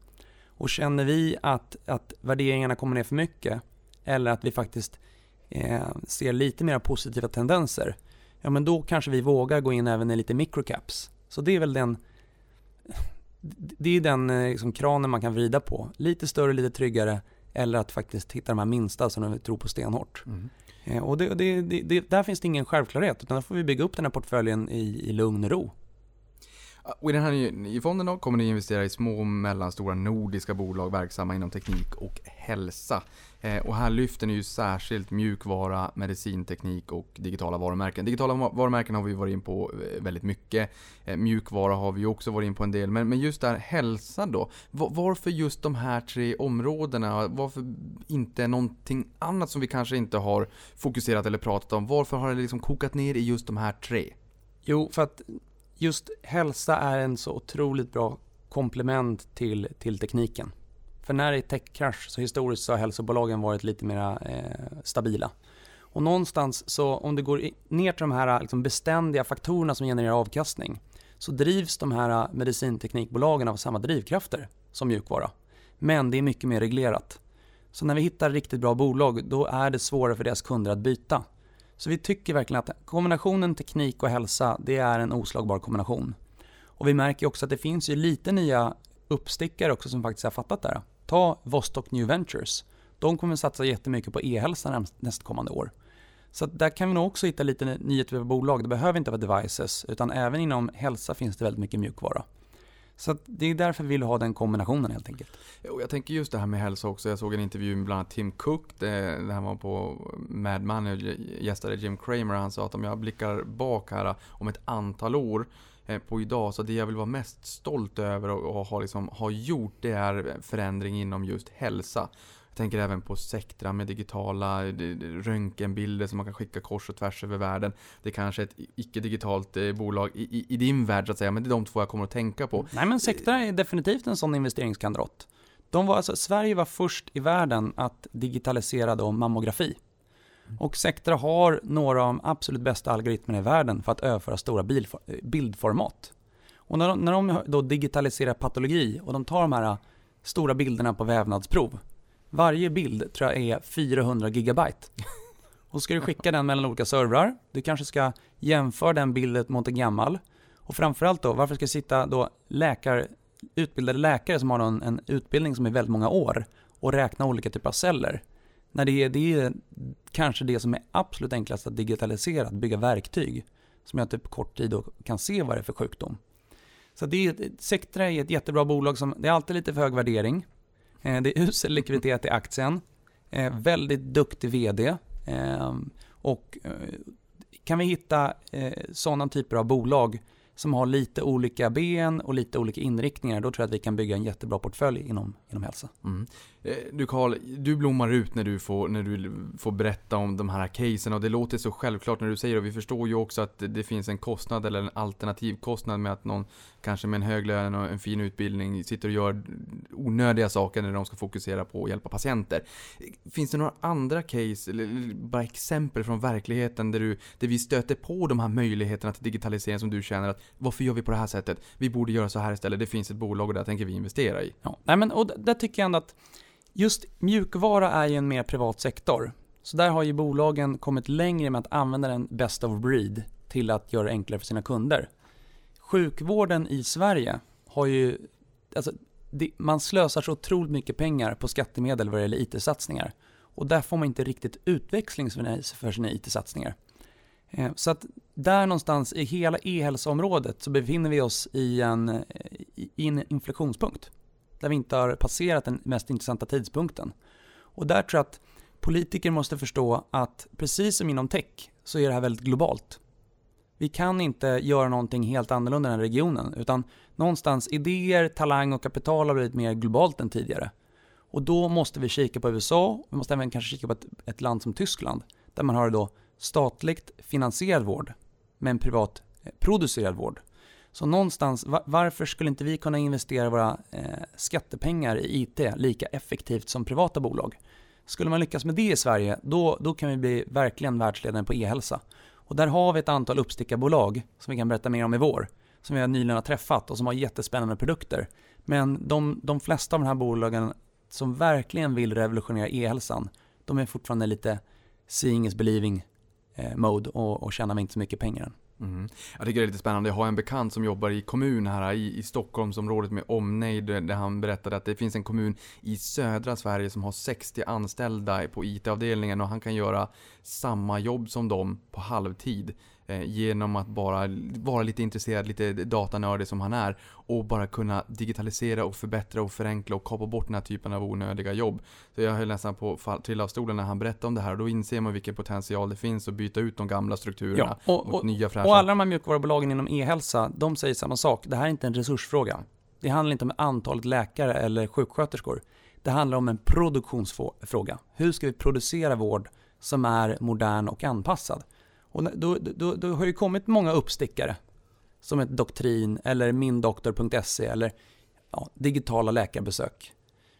Och känner vi att, att värderingarna kommer ner för mycket eller att vi faktiskt eh, ser lite mer positiva tendenser, ja men då kanske vi vågar gå in även i lite microcaps. Så det är väl den det är den eh, liksom, kranen man kan vrida på. Lite större, lite tryggare eller att faktiskt hitta de här minsta som vi tror på stenhårt. Mm. Eh, Och det, det, det, det, där finns det ingen självklarhet utan där får vi bygga upp den här portföljen i, i lugn och ro. Och I den här nya fonden då kommer ni investera i små och mellanstora nordiska bolag verksamma inom teknik och hälsa. Eh, och här lyfter ni ju särskilt mjukvara, medicinteknik och digitala varumärken. Digitala varumärken har vi varit in på eh, väldigt mycket. Eh, mjukvara har vi också varit in på en del. Men, men just där hälsa då. Varför just de här tre områdena? Varför inte någonting annat som vi kanske inte har fokuserat eller pratat om? Varför har det liksom kokat ner i just de här tre? Jo, för att just hälsa är en så otroligt bra komplement till, till tekniken. För när det är techkrasch så historiskt så har hälsobolagen varit lite mer eh, stabila. Och någonstans så om det går ner till de här liksom beständiga faktorerna som genererar avkastning så drivs de här eh, medicinteknikbolagen av samma drivkrafter som mjukvara. Men det är mycket mer reglerat. Så när vi hittar riktigt bra bolag då är det svårare för deras kunder att byta. Så vi tycker verkligen att kombinationen teknik och hälsa, det är en oslagbar kombination. Och vi märker också att det finns ju lite nya uppstickare också som faktiskt har fattat det här. Ta Vostok New Ventures. De kommer satsa jättemycket på e-hälsa nästkommande år. Så där kan vi nog också hitta lite nya typer av bolag. Det behöver inte vara devices, utan även inom hälsa finns det väldigt mycket mjukvara. Så att det är därför vi vill ha den kombinationen helt enkelt. Jag tänker just det här med hälsa också. Jag såg en intervju med bland annat Tim Cook, det, det här var på Mad Man och gästade Jim Cramer. Han sa att om jag blickar bak här eh, om ett antal år eh, på idag, så det jag vill vara mest stolt över och, och ha, liksom, ha gjort, det är eh, förändring inom just hälsa. Jag tänker även på Sectra med digitala eh, röntgenbilder som man kan skicka kors och tvärs över världen. Det är kanske ett icke-digitalt eh, bolag i, i, i din värld så att säga, men det är de två jag kommer att tänka på. Nej men Sectra är definitivt en sån investeringskandidat. De var, alltså, Sverige var först i världen att digitalisera då mammografi. Och Sectra har några av de absolut bästa algoritmerna i världen för att överföra stora eh, bildformat. Och när de, när de då digitaliserar patologi och de tar de här stora bilderna på vävnadsprov. Varje bild tror jag är 400 gigabyte. Och så ska du skicka den mellan olika servrar. Du kanske ska jämföra den bilden mot en gammal. Och framförallt då, varför ska det sitta då läkar, utbildade läkare som har en, en utbildning som är väldigt många år och räkna olika typer av celler? När det är, det är kanske det som är absolut enklast att digitalisera, att bygga verktyg som gör att du på kort tid då kan se vad det är för sjukdom. Så det är, Sectra är ett jättebra bolag som, det är alltid lite för hög värdering. Eh, det är usel likviditet i aktien. Eh, väldigt duktig VD. Ehm, och eh, kan vi hitta sådana typer av bolag som har lite olika ben och lite olika inriktningar, då tror jag att vi kan bygga en jättebra portfölj inom, inom hälsa. Mm. Eh, du Karl, du blommar ut när du, får, när du får berätta om de här casen och det låter så självklart när du säger det. Och vi förstår ju också att det finns en kostnad eller en alternativ kostnad med att någon kanske med en hög lön och en fin utbildning sitter och gör onödiga saker när de ska fokusera på att hjälpa patienter. Finns det några andra case, eller bara exempel från verkligheten där, du, där vi stöter på de här möjligheterna till digitalisering som du känner att varför gör vi på det här sättet? Vi borde göra så här istället. Det finns ett bolag och där tänker vi investera i. Ja, nej men, och där tycker jag ändå att Just mjukvara är ju en mer privat sektor. Så där har ju bolagen kommit längre med att använda den best of breed till att göra det enklare för sina kunder. Sjukvården i Sverige har ju, alltså, det, man slösar så otroligt mycket pengar på skattemedel vad det gäller IT-satsningar. Och där får man inte riktigt utväxling för sina IT-satsningar. Eh, så att där någonstans i hela e-hälsoområdet så befinner vi oss i en, eh, i en inflektionspunkt. Där vi inte har passerat den mest intressanta tidpunkten. Och där tror jag att politiker måste förstå att precis som inom tech så är det här väldigt globalt. Vi kan inte göra någonting helt annorlunda i den här regionen, utan någonstans idéer, talang och kapital har blivit mer globalt än tidigare. Och då måste vi kika på USA, vi måste även kanske kika på ett, ett land som Tyskland, där man har då statligt finansierad vård, men privat eh, producerad vård. Så någonstans, varför skulle inte vi kunna investera våra eh, skattepengar i IT lika effektivt som privata bolag? Skulle man lyckas med det i Sverige, då, då kan vi bli verkligen världsledande på e-hälsa. Och där har vi ett antal uppstickarbolag som vi kan berätta mer om i vår, som vi nyligen har träffat och som har jättespännande produkter. Men de, de flesta av de här bolagen som verkligen vill revolutionera e-hälsan, de är fortfarande lite seeing is believing eh, mode och, och tjänar inte så mycket pengar än. Mm. Jag tycker det är lite spännande. Jag har en bekant som jobbar i kommun här i, i Stockholmsområdet med omnejd. Där han berättade att det finns en kommun i södra Sverige som har 60 anställda på IT-avdelningen och han kan göra samma jobb som dem på halvtid. Eh, genom att bara vara lite intresserad, lite datanördig som han är och bara kunna digitalisera och förbättra och förenkla och kapa bort den här typen av onödiga jobb. Så jag höll nästan på att trilla av stolen när han berättade om det här och då inser man vilken potential det finns att byta ut de gamla strukturerna ja, och, mot och, nya fräscha. Och alla de här mjukvarubolagen inom e-hälsa, de säger samma sak. Det här är inte en resursfråga. Det handlar inte om antalet läkare eller sjuksköterskor. Det handlar om en produktionsfråga. Hur ska vi producera vård som är modern och anpassad? Och då, då, då har ju kommit många uppstickare. Som ett Doktrin eller mindoktor.se eller ja, digitala läkarbesök.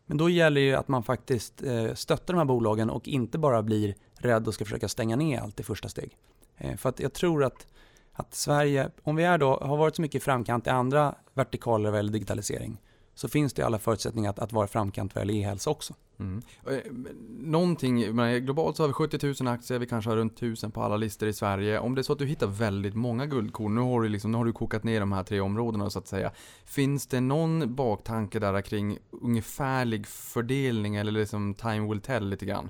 Men då gäller det ju att man faktiskt eh, stöttar de här bolagen och inte bara blir rädd och ska försöka stänga ner allt i första steg. Eh, för att jag tror att, att Sverige, om vi är då, har varit så mycket i framkant i andra vertikaler vad gäller digitalisering, så finns det alla förutsättningar att, att vara framkant vad gäller e-hälsa också. Mm. Eh, någonting, globalt så har vi 70 000 aktier, vi kanske har runt 1000 på alla listor i Sverige. Om det är så att du hittar väldigt många guldkorn, nu har du, liksom, nu har du kokat ner de här tre områdena så att säga. Finns det någon baktanke där kring ungefärlig fördelning eller liksom time will tell lite grann?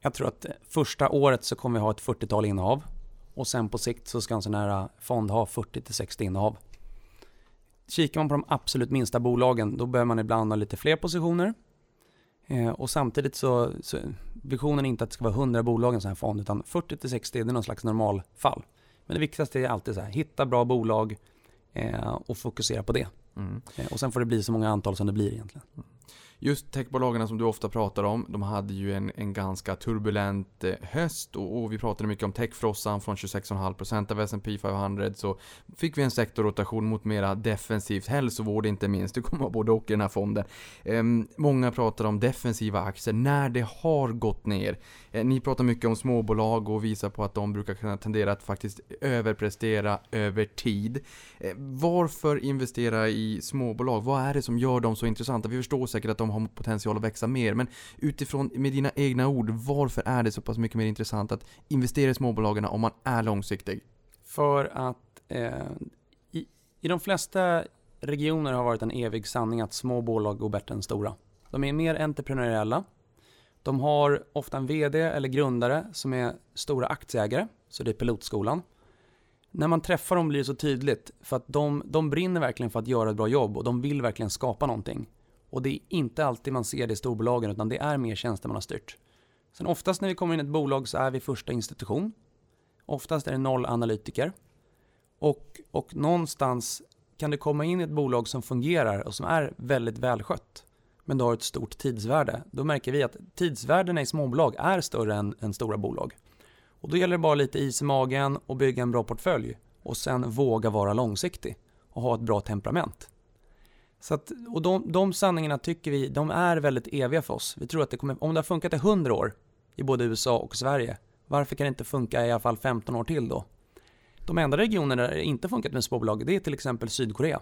Jag tror att första året så kommer vi ha ett 40-tal innehav och sen på sikt så ska en sån här fond ha 40-60 innehav. Kikar man på de absolut minsta bolagen, då behöver man ibland ha lite fler positioner. Eh, och samtidigt så, så visionen är inte att det ska vara 100 bolag i en sån här fond, utan 40-60 det är någon slags normalfall. Men det viktigaste är alltid så här, hitta bra bolag eh, och fokusera på det. Mm. Eh, och sen får det bli så många antal som det blir egentligen. Mm. Just techbolagen som du ofta pratar om, de hade ju en, en ganska turbulent eh, höst och, och, vi pratade mycket om techfrossan från 26,5% av S&P 500 så fick vi en sektorrotation mot mera defensivt, hälsovård inte minst, det kommer vara både och i den här fonden. Eh, många pratar om defensiva aktier när det har gått ner. Eh, ni pratar mycket om småbolag och visar på att de brukar kunna tendera att faktiskt överprestera över tid. Eh, varför investera i småbolag? Vad är det som gör dem så intressanta? Vi förstår säkert att de har potential att växa mer, men utifrån med dina egna ord, varför är det så pass mycket mer intressant att investera i småbolagen om man är långsiktig? För att eh, i, i de flesta regioner har varit en evig sanning att små bolag går bättre än stora. De är mer entreprenöriella. De har ofta en VD eller grundare som är stora aktieägare, så det är pilotskolan. När man träffar dem blir det så tydligt, för att de, de brinner verkligen för att göra ett bra jobb och de vill verkligen skapa någonting. Och det är inte alltid man ser det i storbolagen, utan det är mer tjänstemannastyrt. Sen oftast när vi kommer in i ett bolag så är vi första institution. Oftast är det noll analytiker. Och, och någonstans kan det komma in i ett bolag som fungerar och som är väldigt välskött, men du har ett stort tidsvärde. Då märker vi att tidsvärdena i småbolag är större än, än stora bolag. Och då gäller det bara lite is i magen och bygga en bra portfölj och sen våga vara långsiktig och ha ett bra temperament. Så att, och de, de sanningarna tycker vi, de är väldigt eviga för oss. Vi tror att det kommer, om det har funkat i 100 år i både USA och Sverige, varför kan det inte funka i alla fall 15 år till då? De enda regionerna där det inte funkat med småbolag, det är till exempel Sydkorea.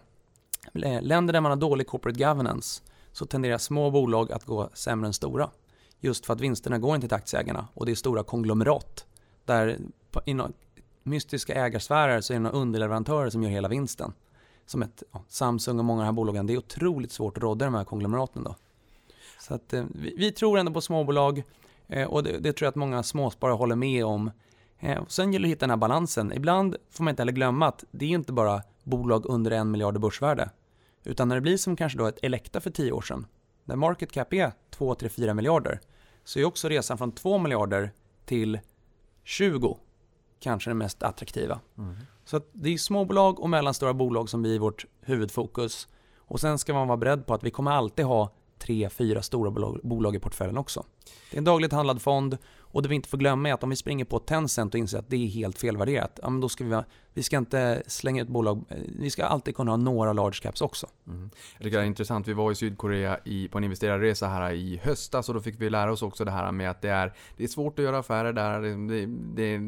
Länder där man har dålig corporate governance, så tenderar små bolag att gå sämre än stora. Just för att vinsterna går inte till aktieägarna och det är stora konglomerat. Där i inom mystiska ägarsfärer så är det några underleverantörer som gör hela vinsten. Som ett, ja, Samsung och många av de här bolagen. Det är otroligt svårt att rådda i de här konglomeraten då. Så att, eh, vi, vi tror ändå på småbolag eh, och det, det tror jag att många småsparare håller med om. Eh, och sen gäller det att hitta den här balansen. Ibland får man inte heller glömma att det är inte bara bolag under en miljard i börsvärde. Utan när det blir som kanske då ett Elekta för tio år sedan, där market cap är 2, 3, 4 miljarder, så är också resan från 2 miljarder till 20 kanske den mest attraktiva. Så att det är småbolag och mellanstora bolag som blir vårt huvudfokus. Och sen ska man vara beredd på att vi kommer alltid ha tre, fyra stora bolag, bolag i portföljen också. Det är en dagligt handlad fond och det vi inte får glömma är att om vi springer på Tencent och inser att det är helt felvärderat, ja, men då ska vi, vi ska inte slänga ut bolag, eh, vi ska alltid kunna ha några large caps också. Mm. Jag tycker det är intressant. Vi var i Sydkorea i, på en investerarresa här i höstas och då fick vi lära oss också det här med att det är, det är svårt att göra affärer där. Det, det,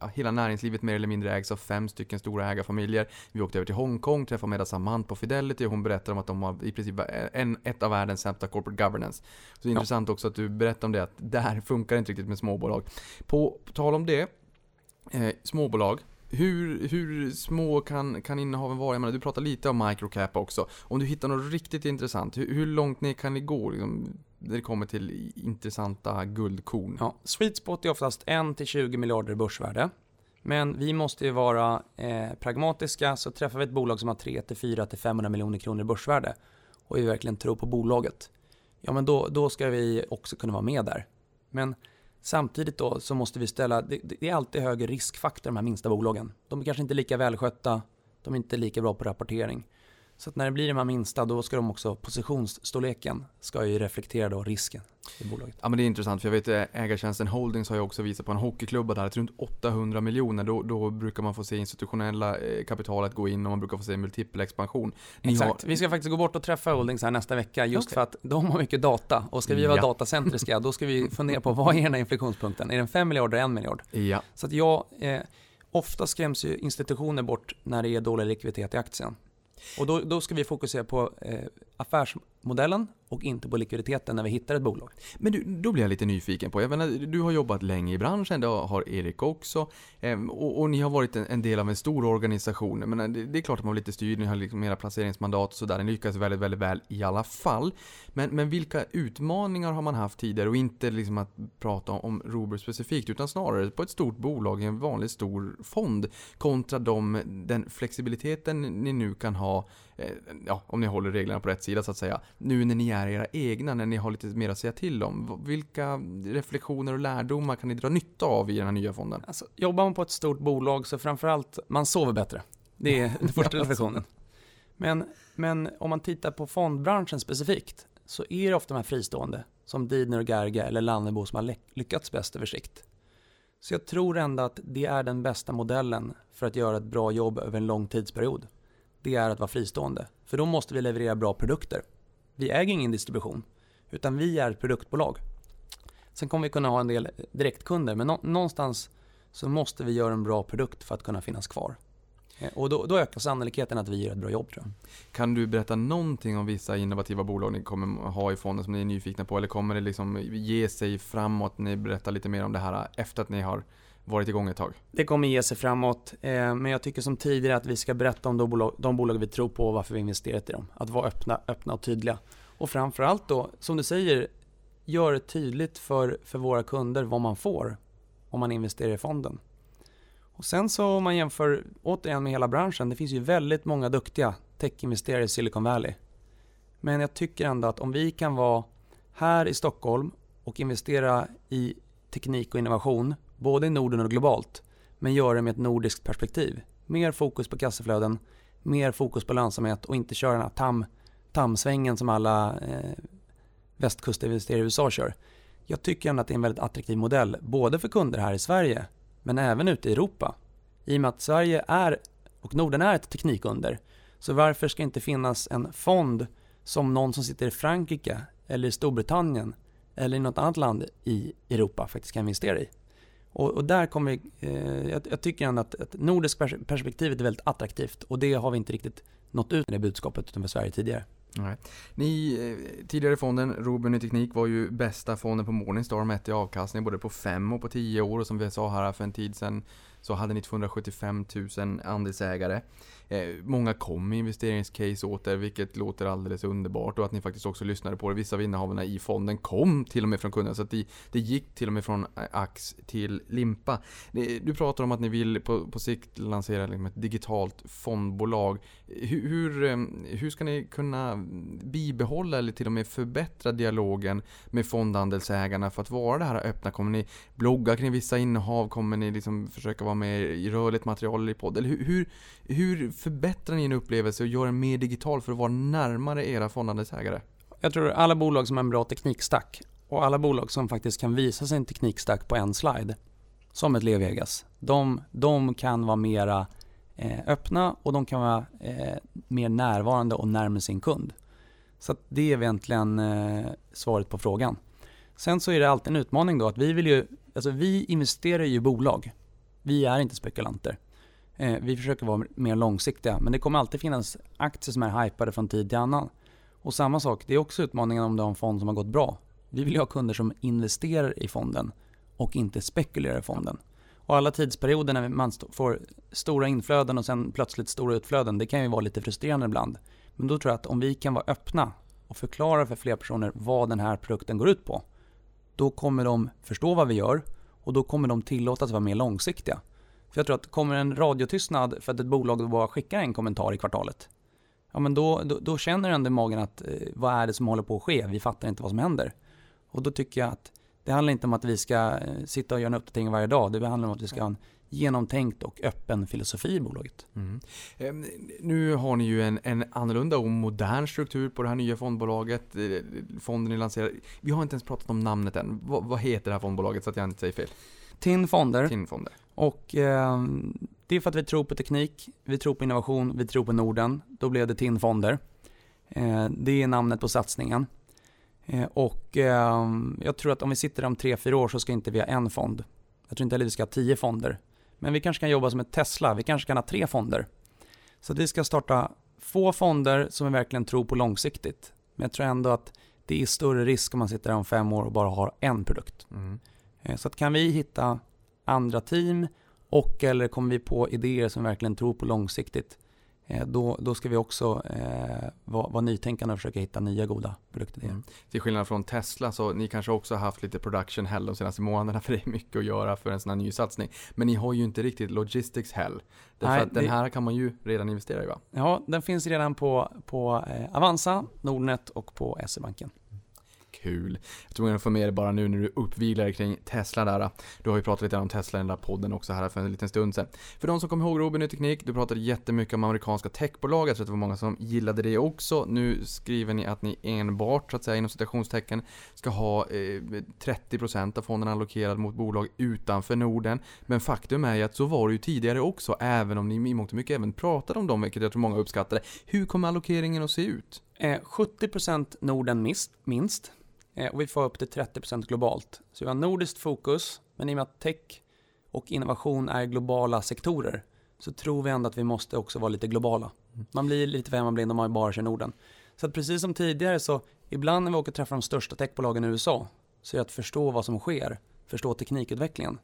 ja, hela näringslivet mer eller mindre ägs av fem stycken stora ägarfamiljer. Vi åkte över till Hongkong, träffade Meda Samant på Fidelity och hon berättade om att de har i princip en, ett av världens sämsta corporate governance. Så det är Ja. intressant också att du berättar om det, att där funkar inte riktigt med småbolag. På, på tal om det, eh, småbolag. Hur, hur små kan, kan innehaven vara? Jag menar, du pratar lite om microcap också. Om du hittar något riktigt intressant, hur, hur långt ner kan ni gå liksom, när det kommer till intressanta guldkorn? Ja, sweet spot är oftast 1-20 miljarder i börsvärde. Men vi måste ju vara eh, pragmatiska, så träffar vi ett bolag som har 3-4-500 miljoner kronor i börsvärde och vi verkligen tror på bolaget, ja men då, då ska vi också kunna vara med där. Men samtidigt då så måste vi ställa, det, det är alltid högre riskfaktor de här minsta bolagen. De är kanske inte lika välskötta, de är inte lika bra på rapportering. Så att när det blir de här minsta, då ska de också, positionsstorleken ska ju reflektera då risken i bolaget. Ja men det är intressant för jag vet eh, ägartjänsten Holdings har ju också visat på en hockeyklubba där att runt 800 miljoner då, då brukar man få se institutionella eh, kapitalet gå in och man brukar få se multipel expansion. Ni Exakt. har- Vi ska faktiskt gå bort och träffa Holdings här nästa vecka just Okej. för att de har mycket data och ska vi vara Ja. datacentriska då ska vi fundera på vad är den här inflationspunkten? Är den 5 miljarder eller 1 miljard? Ja, Så att jag, eh, ofta skräms ju institutioner bort när det är dålig likviditet i aktien. Och då, då ska vi fokusera på eh, affärsmodellen och inte på likviditeten när vi hittar ett bolag. Men du, då blir jag lite nyfiken på, jag menar, du har jobbat länge i branschen, det har Erik också, ehm, och, och ni har varit en, en del av en stor organisation. Men det, det är klart att man blir lite styrd, ni har liksom era placeringsmandat och sådär, ni lyckas väldigt, väldigt väl i alla fall. Men, men vilka utmaningar har man haft tidigare? Och inte liksom att prata om, om Robur specifikt, utan snarare på ett stort bolag i en vanlig stor fond kontra de, den flexibiliteten ni nu kan ha, ja, om ni håller reglerna på rätt sida så att säga, nu när ni är era egna, när ni har lite mer att säga till om. Vilka reflektioner och lärdomar kan ni dra nytta av i den här nya fonden? Alltså, jobbar man på ett stort bolag så framförallt, man sover bättre. Det är den första reflektionen. Men, men om man tittar på fondbranschen specifikt så är det ofta de här fristående som Didner och Gerge eller Lannebo som har ly- lyckats bäst över sikt. Så jag tror ändå att det är den bästa modellen för att göra ett bra jobb över en lång tidsperiod. Det är att vara fristående. För då måste vi leverera bra produkter. Vi äger ingen distribution, utan vi är ett produktbolag. Sen kommer vi kunna ha en del direktkunder, men någonstans så måste vi göra en bra produkt för att kunna finnas kvar. Eh, och då, då ökar sannolikheten att vi gör ett bra jobb tror jag. Kan du berätta någonting om vissa innovativa bolag ni kommer ha i fonden som ni är nyfikna på? Eller kommer det liksom ge sig framåt? Ni berättar lite mer om det här eh, efter att ni har varit igång ett tag. Det kommer ge sig framåt, eh, men jag tycker som tidigare att vi ska berätta om de bolag, de bolag vi tror på och varför vi investerat i dem. Att vara öppna, öppna och tydliga. Och framförallt då, som du säger, gör det tydligt för, för våra kunder vad man får om man investerar i fonden. Och sen så om man jämför återigen med hela branschen, det finns ju väldigt många duktiga techinvesterare i Silicon Valley. Men jag tycker ändå att om vi kan vara här i Stockholm och investera i teknik och innovation, både i Norden och globalt, men göra det med ett nordiskt perspektiv. Mer fokus på kassaflöden, mer fokus på lönsamhet och inte köra den här tam, tamsvängen som alla eh, västkustinvesterare i USA kör. Jag tycker ändå att det är en väldigt attraktiv modell, både för kunder här i Sverige, men även ute i Europa. I och med att Sverige är, och Norden är ett teknikunder, så varför ska det inte finnas en fond som någon som sitter i Frankrike eller i Storbritannien eller i något annat land i Europa faktiskt kan investera i. Och, och där kommer vi, eh, jag, jag tycker ändå att, att nordiskt pers- perspektivet är väldigt attraktivt och det har vi inte riktigt nått ut med det budskapet utanför Sverige tidigare. Nej. Ni, eh, tidigare fonden, Robin Ny Teknik, var ju bästa fonden på Morningstar mätt i avkastning både på 5 och på 10 år och som vi sa här för en tid sedan så hade ni 275 000 andelsägare. Eh, många kom med investeringscase åt er, vilket låter alldeles underbart och att ni faktiskt också lyssnade på det. Vissa av innehavarna i fonden kom till och med från kunderna, så att det, det gick till och med från eh, ax till limpa. Du pratar om att ni vill på, på sikt lansera liksom ett digitalt fondbolag. Hur, hur, hur ska ni kunna bibehålla eller till och med förbättra dialogen med fondandelsägarna för att vara det här öppna? Kommer ni blogga kring vissa innehav? Kommer ni liksom försöka vara med i rörligt material i podd? Eller hur, hur, hur förbättrar ni en upplevelse och gör den mer digital för att vara närmare era fondandelsägare? Jag tror alla bolag som har en bra teknikstack och alla bolag som faktiskt kan visa sin teknikstack på en slide, som ett Levegas. de, de kan vara mera eh, öppna och de kan vara eh, mer närvarande och närmare sin kund. Så det är egentligen eh, svaret på frågan. Sen så är det alltid en utmaning då att vi vill ju, alltså vi investerar ju i bolag. Vi är inte spekulanter. Eh, vi försöker vara mer långsiktiga, men det kommer alltid finnas aktier som är hypade från tid till annan. Och samma sak, det är också utmaningen om du har en fond som har gått bra. Vi vill ju ha kunder som investerar i fonden och inte spekulerar i fonden. Och alla tidsperioder när man får stora inflöden och sen plötsligt stora utflöden, det kan ju vara lite frustrerande ibland. Men då tror jag att om vi kan vara öppna och förklara för fler personer vad den här produkten går ut på, då kommer de förstå vad vi gör och då kommer de tillåtas vara mer långsiktiga. För jag tror att kommer en radiotystnad för att ett bolag bara skickar en kommentar i kvartalet, ja men då, då, då känner ändå magen att eh, vad är det som håller på att ske? Vi fattar inte vad som händer. Och då tycker jag att det handlar inte om att vi ska eh, sitta och göra en uppdatering varje dag. Det handlar om att vi ska ha en genomtänkt och öppen filosofi i bolaget. Mm. Eh, nu har ni ju en, en annorlunda och modern struktur på det här nya fondbolaget. Eh, fonden ni lanserar. Vi har inte ens pratat om namnet än. vad, vad heter det här fondbolaget så att jag inte säger fel? TIN Fonder. TIN Fonder. Och eh, det är för att vi tror på teknik, vi tror på innovation, vi tror på Norden. Då blev det TIN Fonder. Eh, det är namnet på satsningen. Eh, och eh, jag tror att om vi sitter om tre fyra år så ska inte vi ha en fond. Jag tror inte heller vi ska ha tio fonder. Men vi kanske kan jobba som ett Tesla, vi kanske kan ha tre fonder. Så vi ska starta få fonder som vi verkligen tror på långsiktigt. Men jag tror ändå att det är större risk om man sitter där om fem år och bara har en produkt. Mm. Eh, så att kan vi hitta andra team och eller kommer vi på idéer som vi verkligen tror på långsiktigt, då, då ska vi också eh, vara, vara nytänkande och försöka hitta nya goda produktidéer. Mm. Till skillnad från Tesla så ni kanske också har haft lite production hell de senaste månaderna för det är mycket att göra för en sån här ny satsning. Men ni har ju inte riktigt logistics hell. Därför Nej, att den här kan man ju redan investera i va? Ja, den finns redan på, på eh, Avanza, Nordnet och på SE-banken kul. Jag tror att få med dig bara nu när du uppviglar kring Tesla där. Du har ju pratat lite om Tesla i den där podden också här för en liten stund sedan. För de som kommer ihåg Robin i Teknik, du pratade jättemycket om amerikanska techbolag. Jag tror att det var många som gillade det också. Nu skriver ni att ni enbart, så att säga inom citationstecken, ska ha eh, 30% av fonden allokerad mot bolag utanför Norden. Men faktum är ju att så var det ju tidigare också, även om ni i mångt och mycket även pratade om dem, vilket jag tror många uppskattade. Hur kommer allokeringen att se ut? Eh, 70% Norden minst och vi får upp till 30% globalt. Så vi har nordiskt fokus, men i och med att tech och innovation är globala sektorer så tror vi ändå att vi måste också vara lite globala. Man blir lite för hemmablind om man bara kör Norden. Så att precis som tidigare så ibland när vi åker och träffar de största techbolagen i USA så är det att förstå vad som sker, förstå teknikutvecklingen.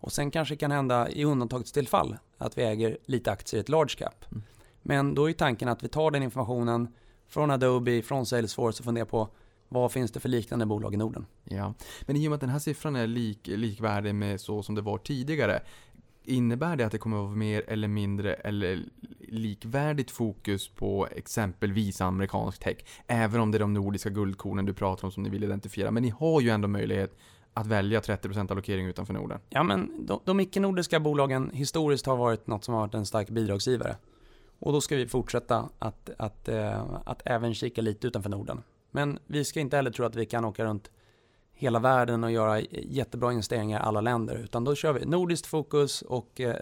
Och sen kanske det kan hända i undantagstillfall att vi äger lite aktier i ett large cap. Mm. Men då är tanken att vi tar den informationen från Adobe, från Salesforce och funderar på vad finns det för liknande bolag i Norden? Ja, men i och med att den här siffran är lik, likvärdig med så som det var tidigare, Innebär det att det kommer att vara mer eller mindre eller likvärdigt fokus på exempelvis amerikansk tech? Även om det är de nordiska guldkornen du pratar om som ni vill identifiera. Men ni har ju ändå möjlighet att välja 30% allokering utanför Norden. Ja, men de, de icke-nordiska bolagen historiskt har varit något som har varit en stark bidragsgivare. Och då ska vi fortsätta att, att, äh, att även kika lite utanför Norden. Men vi ska inte heller tro att vi kan åka runt hela världen och göra jättebra investeringar i alla länder. Utan då kör vi nordiskt fokus och eh,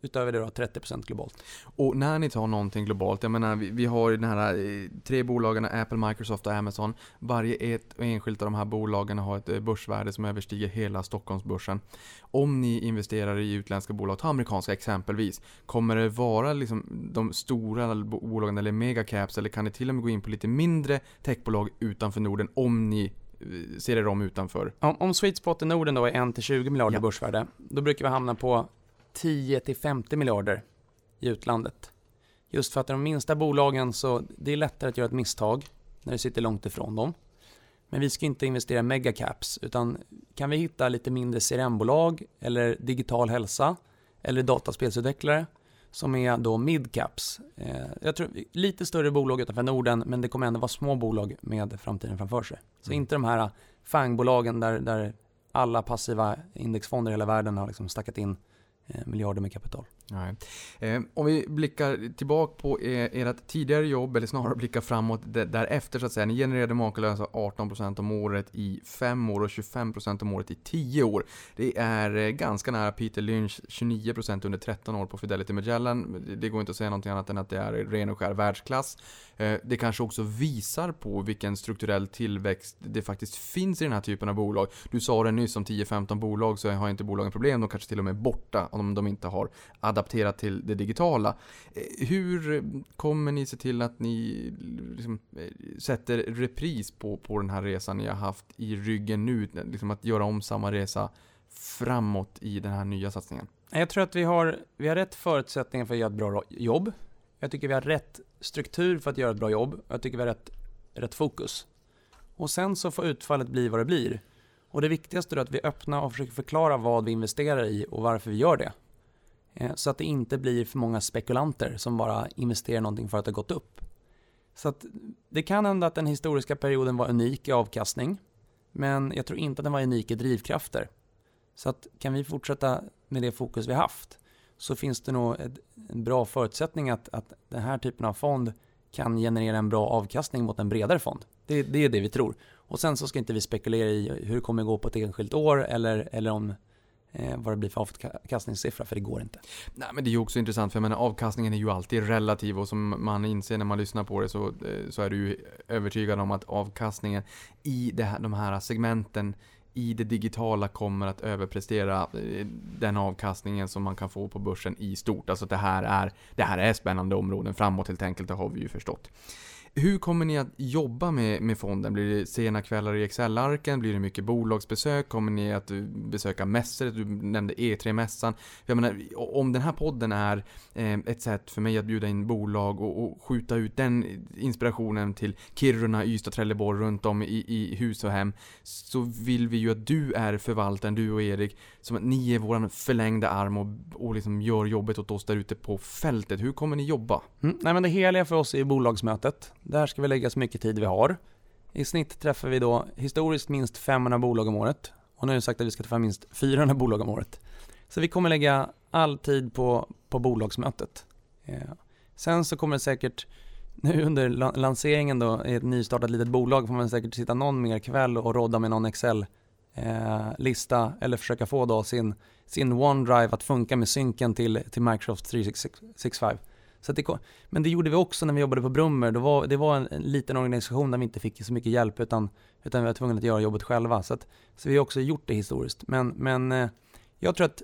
utöver det då 30% globalt. Och när ni tar någonting globalt, jag menar vi, vi har ju den här eh, tre bolagen, Apple, Microsoft och Amazon. Varje ett och enskilt av de här bolagen har ett eh, börsvärde som överstiger hela Stockholmsbörsen. Om ni investerar i utländska bolag, ta amerikanska exempelvis, kommer det vara liksom de stora bolagen eller megacaps eller kan ni till och med gå in på lite mindre techbolag utanför Norden om ni ser er om utanför? Om, om sweet spot i Norden då är 1-20 miljarder Ja. börsvärde, då brukar vi hamna på 10-50 miljarder i utlandet. Just för att de minsta bolagen så det är lättare att göra ett misstag när du sitter långt ifrån dem. Men vi ska inte investera i megacaps utan kan vi hitta lite mindre CRM-bolag eller digital hälsa eller dataspelsutvecklare som är då midcaps. Eh, jag tror lite större bolag utanför Norden men det kommer ändå vara små bolag med framtiden framför sig. Så Mm. inte de här fangbolagen där, där alla passiva indexfonder i hela världen har liksom stackat in eh, miljarder med kapital. Nej. Eh, om vi blickar tillbaka på eh, ert tidigare jobb, eller snarare blickar framåt därefter så att säga. Ni genererade makalösa 18% om året i 5 år och 25% om året i 10 år. Det är eh, ganska nära Peter Lynch 29% under 13 år på Fidelity Magellan. Det går inte att säga någonting annat än att det är ren och skär världsklass. Eh, Det kanske också visar på vilken strukturell tillväxt det faktiskt finns i den här typen av bolag. Du sa det nyss om 10-15 bolag så har inte bolagen problem, de kanske till och med är borta om de inte har adapterat till det digitala. Eh, hur kommer ni se till att ni liksom, eh, sätter repris på, på den här resan ni har haft i ryggen nu? Liksom att göra om samma resa framåt i den här nya satsningen? Jag tror att vi har, vi har rätt förutsättningar för att göra ett bra jobb. Jag tycker vi har rätt struktur för att göra ett bra jobb. Jag tycker vi har rätt, rätt fokus. Och sen så får utfallet bli vad det blir. Och det viktigaste är att vi öppnar och försöker förklara vad vi investerar i och varför vi gör det. Eh, så att det inte blir för många spekulanter som bara investerar i någonting för att det har gått upp. Så att det kan hända att den historiska perioden var unik i avkastning. Men jag tror inte att den var unik i drivkrafter. Så att kan vi fortsätta med det fokus vi haft så finns det nog ett, en bra förutsättning att, att den här typen av fond kan generera en bra avkastning mot en bredare fond. Det, det är det vi tror. Och sen så ska inte vi spekulera i hur det kommer gå på ett enskilt år eller, eller om Eh, vad det blir för avkastningssiffra, för det går inte. Nej men det är ju också intressant för jag menar avkastningen är ju alltid relativ och som man inser när man lyssnar på det så, eh, så är du ju övertygad om att avkastningen i det här, de här segmenten i det digitala kommer att överprestera eh, den avkastningen som man kan få på börsen i stort. Alltså det här är, det här är spännande områden framåt helt enkelt, det har vi ju förstått. Hur kommer ni att jobba med, med fonden? Blir det sena kvällar i Excel-arken? Blir det mycket bolagsbesök? Kommer ni att besöka mässor? Du nämnde E3-mässan. Jag menar, om den här podden är eh, ett sätt för mig att bjuda in bolag och, och skjuta ut den inspirationen till Kiruna, Ystad, Trelleborg, runt om i, i hus och hem. Så vill vi ju att du är förvaltaren, du och Erik, som att ni är vår förlängda arm och, och liksom gör jobbet åt oss där ute på fältet. Hur kommer ni jobba? Mm. Nej, men det heliga för oss är bolagsmötet. Där ska vi lägga så mycket tid vi har. I snitt träffar vi då historiskt minst 500 bolag om året. Och nu har jag sagt att vi ska träffa minst 400 bolag om året. Så vi kommer lägga all tid på, på bolagsmötet. Eh, sen så kommer det säkert, nu under lanseringen då, i ett nystartat litet bolag får man säkert sitta någon mer kväll och rodda med någon Excel eh, lista eller försöka få då sin, sin OneDrive att funka med synken till, till Microsoft 365. Så det, kom- men det gjorde vi också när vi jobbade på Brummer. Det var, det var en, en liten organisation där vi inte fick så mycket hjälp utan, utan vi var tvungna att göra jobbet själva. Så, att, så vi har också gjort det historiskt. Men, men eh, jag tror att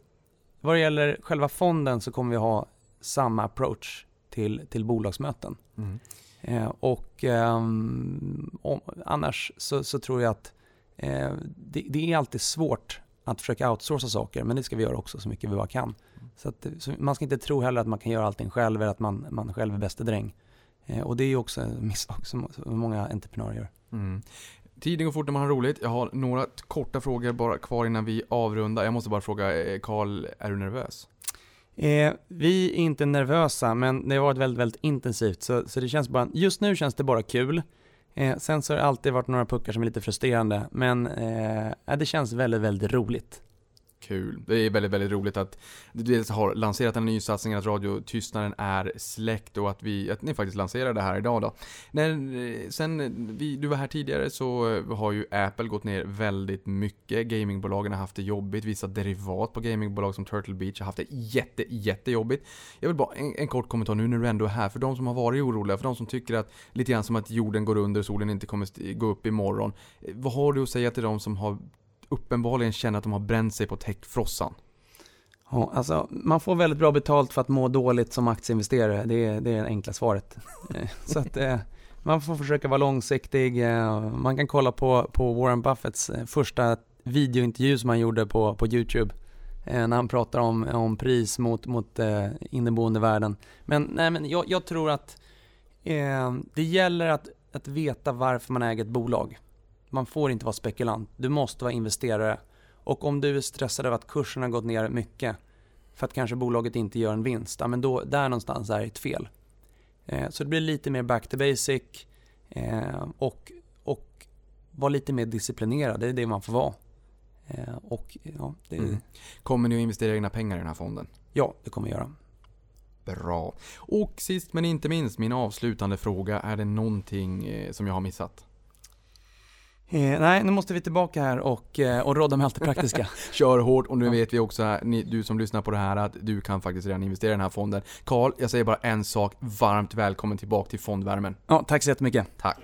vad det gäller själva fonden så kommer vi ha samma approach till, till bolagsmöten. Eh, och ehm, om, annars så, så tror jag att eh, det, det är alltid svårt att försöka outsourca saker, men det ska vi göra också så mycket vi bara kan. Så, att, så man ska inte tro heller att man kan göra allting själv eller att man, man själv är bäste dräng. Eh, och det är ju också en misstag som, många entreprenörer gör. Mm. Tiden går fort när man har roligt. Jag har några korta frågor bara kvar innan vi avrundar. Jag måste bara fråga, eh, Karl, är du nervös? Eh, vi är inte nervösa, men det har varit väldigt, väldigt intensivt. Så, så det känns bara, just nu känns det bara kul. Eh, sen så har det alltid varit några puckar som är lite frustrerande, men eh, det känns väldigt, väldigt roligt. Kul. Det är väldigt, väldigt roligt att du dels har lanserat den nya satsningen, att radiotystnaden är släckt och att, vi, att ni faktiskt lanserar det här idag då. När, sen vi, du var här tidigare så har ju Apple gått ner väldigt mycket. Gamingbolagen har haft det jobbigt. Vissa derivat på gamingbolag som Turtle Beach har haft det jätte, jättejobbigt. Jag vill bara en, en kort kommentar nu när du ändå är här. För de som har varit oroliga, för de som tycker att lite grann som att jorden går under, solen inte kommer gå upp imorgon. Vad har du att säga till de som har uppenbarligen känner att de har bränt sig på techfrossan? Ja, alltså, man får väldigt bra betalt för att må dåligt som aktieinvesterare. Det är det, är det enkla svaret. Eh, så att eh, man får försöka vara långsiktig. Eh, man kan kolla på, på Warren Buffetts eh, första videointervju som han gjorde på, på YouTube. När han pratar om, om pris mot, mot eh, inneboende värden. Men, nej, men jag, jag tror att eh, det gäller att, att veta varför man äger ett bolag. Man får inte vara spekulant. Du måste vara investerare. Och om du är stressad över att kursen har gått ner mycket för att kanske bolaget inte gör en vinst, ja men då, där någonstans är det ett fel. Eh, så det blir lite mer back to basic eh, och, och vara lite mer disciplinerad, det är det man får vara. Eh, och ja det, Mm. Kommer ni att investera egna pengar i den här fonden? ja, det kommer jag göra. Bra. Och sist men inte minst, min avslutande fråga. Är det någonting eh, som jag har missat? Eh, nej, nu måste vi tillbaka här och, eh, och rodda med allt det praktiska. Kör hårt och nu vet vi också, här, ni, du som lyssnar på det här, att du kan faktiskt redan investera i den här fonden. Karl, jag säger bara en sak. Varmt välkommen tillbaka till fondvärmen. ja, tack så jättemycket. Tack.